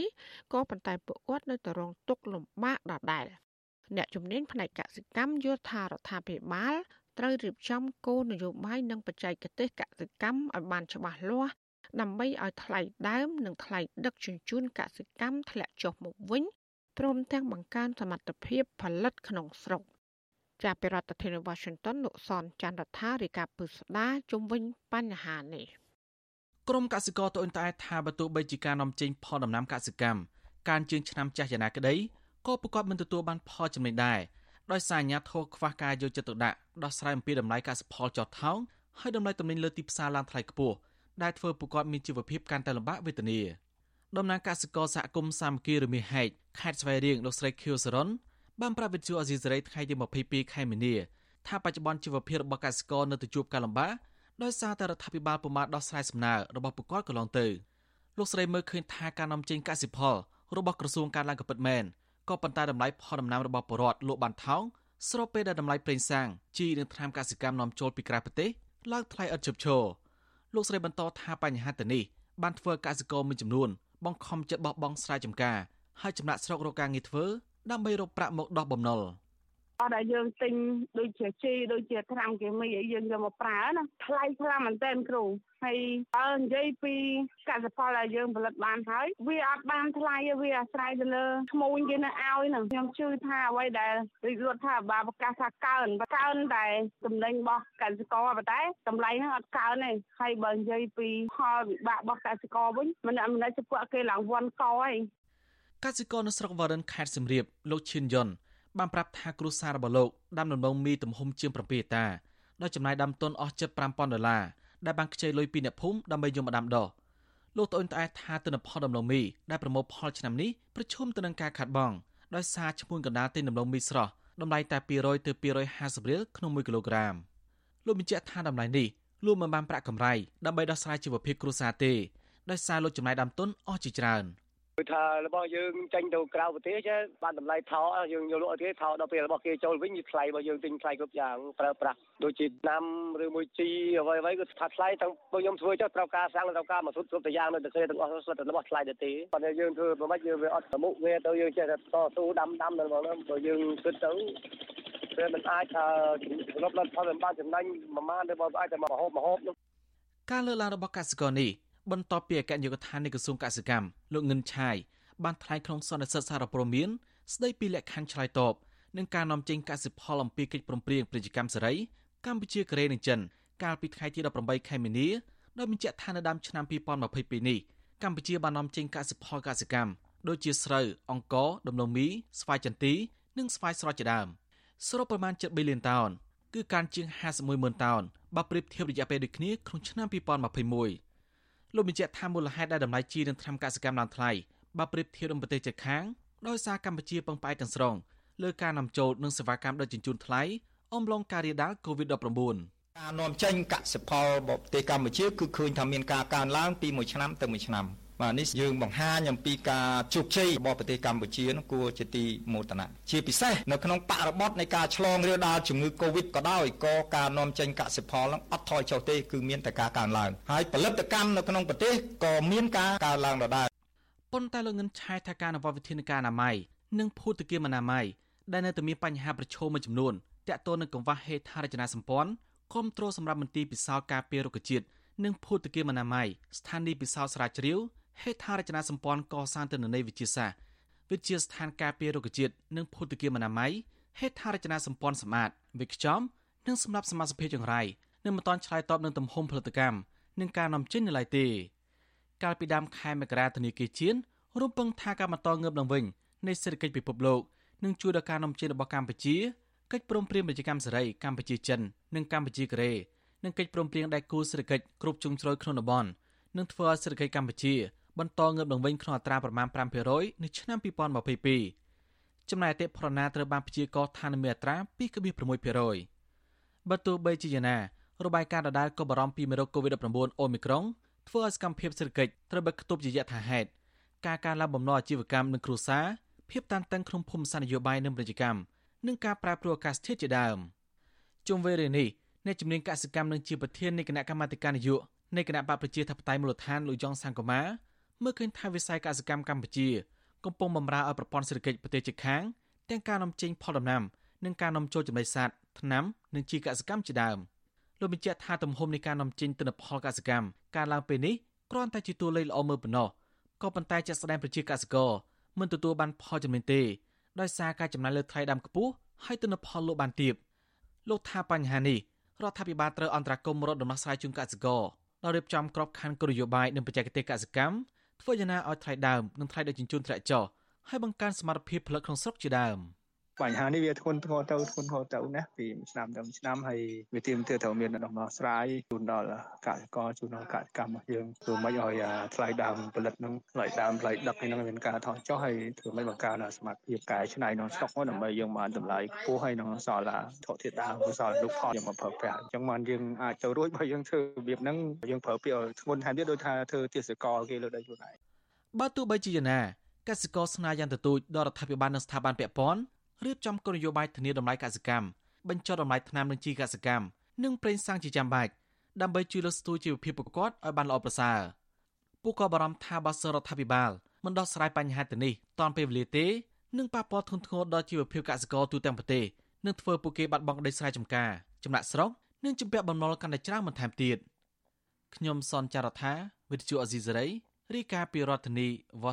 ក៏ប៉ុន្តែពួកគាត់នៅតែរងទុក្ខលំបាកដដែល។ អ្នកជំនាញផ្នែកកសិកម្មយល់ថារដ្ឋាភិបាលត្រូវរៀបចំគោលនយោបាយនិងបច្ចេកទេសកសិកម្មឲ្យបានច្បាស់លាស់ដើម្បីឲ្យថ្លៃដើមនិងថ្លៃដឹកជញ្ជូនកសិកម្មធ្លាក់ចុះមកវិញព្រមទាំងបង្កើនសមត្ថភាពផលិតក្នុងស្រុកចាប់ពីរដ្ឋធានី Washington លោកសនច័ន្ទរដ្ឋារាយការណ៍ពឹស្ដាជុំវិញបញ្ហានេះក្រមកសិករត្អូញត្អែថាបើទោះបីជាការនាំចេញផលដំណាំកសិកម្មការជឿនឆ្នាំចាស់យ៉ាងណាក្តី ក៏ប្រកបមិនទទួលបានផលចំណេញដែរដោយសារអាញាធរខ្វះការយកចិត្តទុកដាក់ដោះស្រាយអំពីតម្លៃកសិផលចោតថោងហើយតម្លៃទំនិញលើទីផ្សារឡើងថ្លៃខ្ពស់ដែលធ្វើប្រកបមានជីវភាពកាន់តែលំបាកវេទនាដំណាងកសិករសហគមន៍សាមគ្គីរមាសហែកខេត្តស្វាយរៀងលោកស្រីខៀវសរនបានប្រាប់វិទ្យុអេស៊ីសេរីថ្ងៃទី22ខែមីនាថាបច្ចុប្បន្នជីវភាពរបស់កសិករនៅតែជួបការលំបាកដោយសារតែរដ្ឋាភិបាលពុំបានដោះស្រាយសំណើរបស់ប្រកបកន្លងទៅលោកស្រីមើលឃើញថាការនាំចេញកសិផលរបស់ក្រសួងការឡើងក៏ពិតមែន ក៏ប៉ុន្តែតម្លៃផលដំណាំរបស់ពលរដ្ឋលក់បានថោកស្របពេលដែលតម្លៃប្រេងសាំងជីនិងថ្នាំកសិកម្មនាំចូលពីក្រៅប្រទេសឡើងថ្លៃឥតឈប់ឈរលោកស្រីបន្តថាបញ្ហាទៅនេះបានធ្វើឲ្យកសិករមួយចំនួនបង្ខំចិត្តបោះបង់ស្រែចម្ការហើយចំណាក់ស្រុករកការងារធ្វើដើម្បីរកប្រាក់មកដោះបំណុល។ អត់ដែលយើងទិញដូចជាជីដូចជាត្រាំគីមីអីយើងយកមកប្រើណាថ្លៃខ្លាំងមែនទែនគ្រូហើយបើនិយាយពីកសិផលដែលយើងផលិតបានហើយវាអត់បានថ្លៃទេវាអាស្រ័យទៅលើឈ្មួញគេនៅឲ្យហ្នឹងខ្ញុំជឿថាអ្វីដែលរាជរដ្ឋាភិបាលប្រកាសថាកើនកើនតែចំណេញរបស់កសិករប៉ុន្តែតម្លៃហ្នឹងអត់កើនទេហើយបើនិយាយពីផលវិបាករបស់កសិករវិញមិនមិនដែលពួកគេឡើងវាន់កហើយកសិករនៅស្រុកវ៉ារិនខេត្តសៀមរាបលោកឈិនយុន បានប្រាប់ថាគ្រួសាររបស់លោកដាំដំឡូងមីទំហំជាង7ហិកតាដោយចំណាយដើមទុនអស់ជិត5000ដុល្លារដែលបានខ្ចីលុយពីអ្នកភូមិដើម្បីយកមកដាំដុះលោកត្អូញត្អែថាទិន្នផលដំឡូងមីដែលប្រមូលផលឆ្នាំនេះប្រឈមទៅនឹងការខាត់បងដោយសារឈ្មួញកណ្ដាលទិញដំឡូងមីស្រស់តម្លៃតែ200ទៅ250រៀលក្នុង1គីឡូក្រាមលោកបញ្ជាក់ថាតម្លៃនេះលោកមិនបានប្រាក់កម្រៃដើម្បីដោះស្រាយជីវភាពគ្រួសារទេដោយសារលោកចំណាយដើមទុនអស់ជាច្រើន។ គឺថារបស់យើងចេញទៅក្រៅប្រទេសចេះបានតម្លៃថោកយើងយកលក់គេថោកដល់ពេលរបស់គេចូលវិញថ្លៃរបស់យើងទិញថ្លៃគ្រប់យ៉ាងប្រើប្រាស់ដូចជាឆ្នាំឬមួយជីអ្វីអ្វីគឺថាថ្លៃទាំងពួកខ្ញុំធ្វើចុះត្រូវការសាំងត្រូវការមកគ្រប់គ្រប់ទាំងយ៉ាងនៅតែទាំងអស់សុទ្ធតែរបស់ថ្លៃទៅទេប៉ុន្តែយើងធ្វើមិនម៉េចយើងវាអត់ប្រមុខវាទៅយើងចេះតែតស៊ូដាំដាំនៅបងហ្នឹងបើយើងគិតទៅវាមិនអាចថាសរុបដល់ផលមិនបានចំណេញប្រមាណទេបើអាចតែមករហូបមករហូបការលើកឡើងរបស់កសិករនេះ បន្ទាប់ពីអគ្គនាយកដ្ឋាននៃក្រសួងកសិកម្មលោកងិនឆាយបានថ្លែងក្នុងសន្និសីទសារព័ត៌មានស្ដីពីលក្ខខណ្ឌឆ្លើយតបនឹងការនាំចេញកសិផលអំពីកិច្ចព្រមព្រៀងពាណិជ្ជកម្មសេរីកម្ពុជាកូរ៉េនិងចិនកាលពីថ្ងៃទី18ខែមីនាដោយបញ្ជាក់ថានៅដើមឆ្នាំ2022នេះកម្ពុជាបាននាំចេញកសិផលកសិកម្មដូចជាស្រូវអង្ករដំឡូងមីស្វាយចន្ទីនិងស្វាយស្រស់ជាដើមសរុបប្រមាណ7ប៊ីលានតោនគឺការជាង51ម៉ឺនតោនបើប្រៀបធៀបរយៈពេលដូចគ្នាក្នុងឆ្នាំ2021 លោកបញ្ជាក់ថាមូលហេតុដែលតម្លៃជីនិងថ្នាំកសិកម្មឡើងថ្លៃបើប្រៀបធៀបនឹងប្រទេសជិតខាងដោយសារកម្ពុជាពឹងផ្អែកទាំងស្រុងលើការនាំចូលនិងសេវាកម្មដឹកជញ្ជូនថ្លៃអំឡុងការរាលដាល COVID-19 ការនាំចេញកសិផលរបស់ប្រទេសកម្ពុជាគឺឃើញថាមានការកើនឡើងពីមួយឆ្នាំទៅមួយឆ្នាំ បាទនេះយើងបង្ហាញអំពីការជោគជ័យរបស់ប្រទេសកម្ពុជានោះគួរជាទីមោទនៈជាពិសេសនៅក្នុងបរិបទនៃការឆ្លងរាលដាលជំងឺ Covid ក៏ដោយក៏ការនាំចេញកសិផលនឹងអត់ថយចុះទេគឺមានតែការកើនឡើងហើយផលិតកម្មនៅក្នុងប្រទេសក៏មានការកើនឡើងដដែលប៉ុន្តែលោកងិនឆៃថាការអនុវត្តវិធានការអនាម័យនិងភូតគាមអនាម័យដែលនៅតែមានបញ្ហាប្រឈមមួយចំនួនតាក់ទងនឹងកង្វះហេដ្ឋារចនាសម្ព័ន្ធគ្រប់គ្រងសម្រាប់មន្ទីរពិសោធន៍ការពាររុក្ខជាតិនិងភូតគាមអនាម័យស្ថានីយ៍ពិសោធន៍ស្រាវជ្រាវ ហេដ្ឋារចនាសម្ព័ន្ធកសាងទិន្នន័យវិទ្យាសាស្ត្រវិទ្យាស្ថានការពាររុក្ខជាតិនិងភូតគាមអនាម័យហេដ្ឋារចនាសម្ព័ន្ធសម្អាតវិខ្ចំនិងសម្រាប់សមាជិកចង្រៃនឹងមិនតាន់ឆ្លើយតបនឹងទំហំផលិតកម្មនិងការនាំចេញនៅឡើយទេកាលពីដើមខែមករាធនាគារជាតិរំពឹងថាការបន្តងើបឡើងវិញនៃសេដ្ឋកិច្ចពិភពលោកនឹងជួយដល់ការនាំចេញរបស់កម្ពុជាកិច្ចព្រមព្រៀងពាណិជ្ជកម្មសេរីកម្ពុជាចិននិងកម្ពុជាកូរ៉េនិងកិច្ចព្រមព្រៀងដៃគូសេដ្ឋកិច្ចគ្រប់ជ្រុងជ្រោយក្នុងតំបន់នឹងធ្វើឲ្យសេដ្ឋកិច្ចកម្ពុជា បន្តងើបឡើងវិញក្នុងអត្រាប្រមាណ5%នៅឆ្នាំ2022ចំណែកអតិផរណាត្រូវបានព្យាករណ៍ថានឹងមានអត្រា2.6%បើទោះបីជាយ៉ាងណារបាយការណ៍ដដែលក៏បារម្ភពីមេរោគ COVID-19 អូមីក្រុងធ្វើឲ្យសកម្មភាពសេដ្ឋកិច្ចត្រូវបានខ្ទប់ជាយថាហេតុការកើនឡើងបំណុលអាជីវកម្មនិងគ្រួសារភាពតានតឹងក្នុងភូមិសាស្ត្រនយោបាយនិងពាណិជ្ជកម្មនិងការប្រែប្រួលអាកាសធាតុជាដើមជុំវិញរឿងនេះអ្នកជំនាញកសិកម្មនិងជាប្រធាននៃគណៈកម្មាធិការនយោបាយនៃគណៈបកប្រជាធិបតេយ្យមូលដ្ឋានលោកយ៉ងសង្គមា មើលឃើញថាវិស័យកសិកម្មកម្ពុជា កំពុងបម្រើឲ្យប្រព័ន្ធសេដ្ឋកិច្ចប្រទេសជិតខាងទាំងការនាំចេញផលដំណាំនិងការនាំចូលចំណីសត្វថ្នាំនិងជីកសិកម្មជាដើមលោកបញ្ជាក់ថាទំហំនៃការនាំចេញទិន្នផលកសិកម្មការឡើងពេលនេះគ្រាន់តែជាតួលេខល្អមើលប៉ុណ្ណោះក៏ប៉ុន្តែជាក់ស្ដែងប្រជាកសិករមិនទទួលបានផលចំណេញទេដោយសារការចំណាយលើថ្លៃដើមខ្ពស់ហើយទិន្នផលលោកបានទាបលោកថាបញ្ហានេះរដ្ឋាភិបាលត្រូវអន្តរាគមន៍រកដំណោះស្រាយជូនកសិករដោយរៀបចំក្របខ័ណ្ឌគោលនយោបាយនិងបច្ចេកទេសកសិកម្ម ធ្វើយ៉ាងណាឲ្យថ្លៃដើមនិងថ្លៃដឹកជញ្ជូនធ្លាក់ចុះហើយបង្កើនសមត្ថភាពផលិតក្នុងស្រុកជាដើម។ បញ្ហានេះវាធ្ងន់ធ្ងរទៅធ្ងន់ធ្ងរទៅណាពីឆ្នាំទៅឆ្នាំហើយវាទាមទារត្រូវមានដំណោះស្រាយជូនដល់កសិករជូនដល់កសិកម្មរបស់យើងធ្វើម៉េចឲ្យថ្លៃដើមផលិតនឹងថ្លៃដើមថ្លៃដឹកហ្នឹងមានការថយចុះហើយធ្វើម៉េចបង្កើនសមត្ថភាពកែច្នៃក្នុងស្តុកដើម្បីយើងបានតម្លៃខ្ពស់ហើយនឹងសល់ធធាតុដើមសល់លោកផលយើងមកប្រើប្រាស់អញ្ចឹងបានយើងអាចទៅរួចបើយើងធ្វើរបៀបហ្នឹងយើងប្រើពាក្យធ្ងន់ថែមទៀតដោយថាធ្វើទេសកលគេលើដីខ្លួនឯងបើទោះបីជាយ៉ាងណាកសិករស្នើយ៉ាងទទូចដល់រដ្ឋាភិបាលនិងស្ថាប័នពាក់ព័ន្ធ រៀបចំគោលនយោបាយធានាតម្លៃកសិកម្មបញ្ចុះតម្លៃថ្នាំនិងជីកសិកម្មនិងប្រេងសាំងជាចាំបាច់ដើម្បីជួយលើកស្ទួយជីវភាពប្រកបឲ្យបានល្អប្រសើរពួកក៏បារម្ភថាបើសិនរដ្ឋាភិបាលមិនដោះស្រាយបញ្ហាទាំងនេះតាន់ពេលវេលាទេនឹងប៉ះពាល់ធ្ងន់ធ្ងរដល់ជីវភាពកសិករទូទាំងប្រទេសនិងធ្វើពួកគេបាត់បង់ដីស្រែចម្ការចំណាក់ស្រុកនិងជំពាក់បំណុលកាន់តែច្រើនបន្ថែមទៀតខ្ញុំសនចាររថាវិទ្យុអេស៊ីសេរីរាយការណ៍ពីរដ្ឋធានីវ៉ា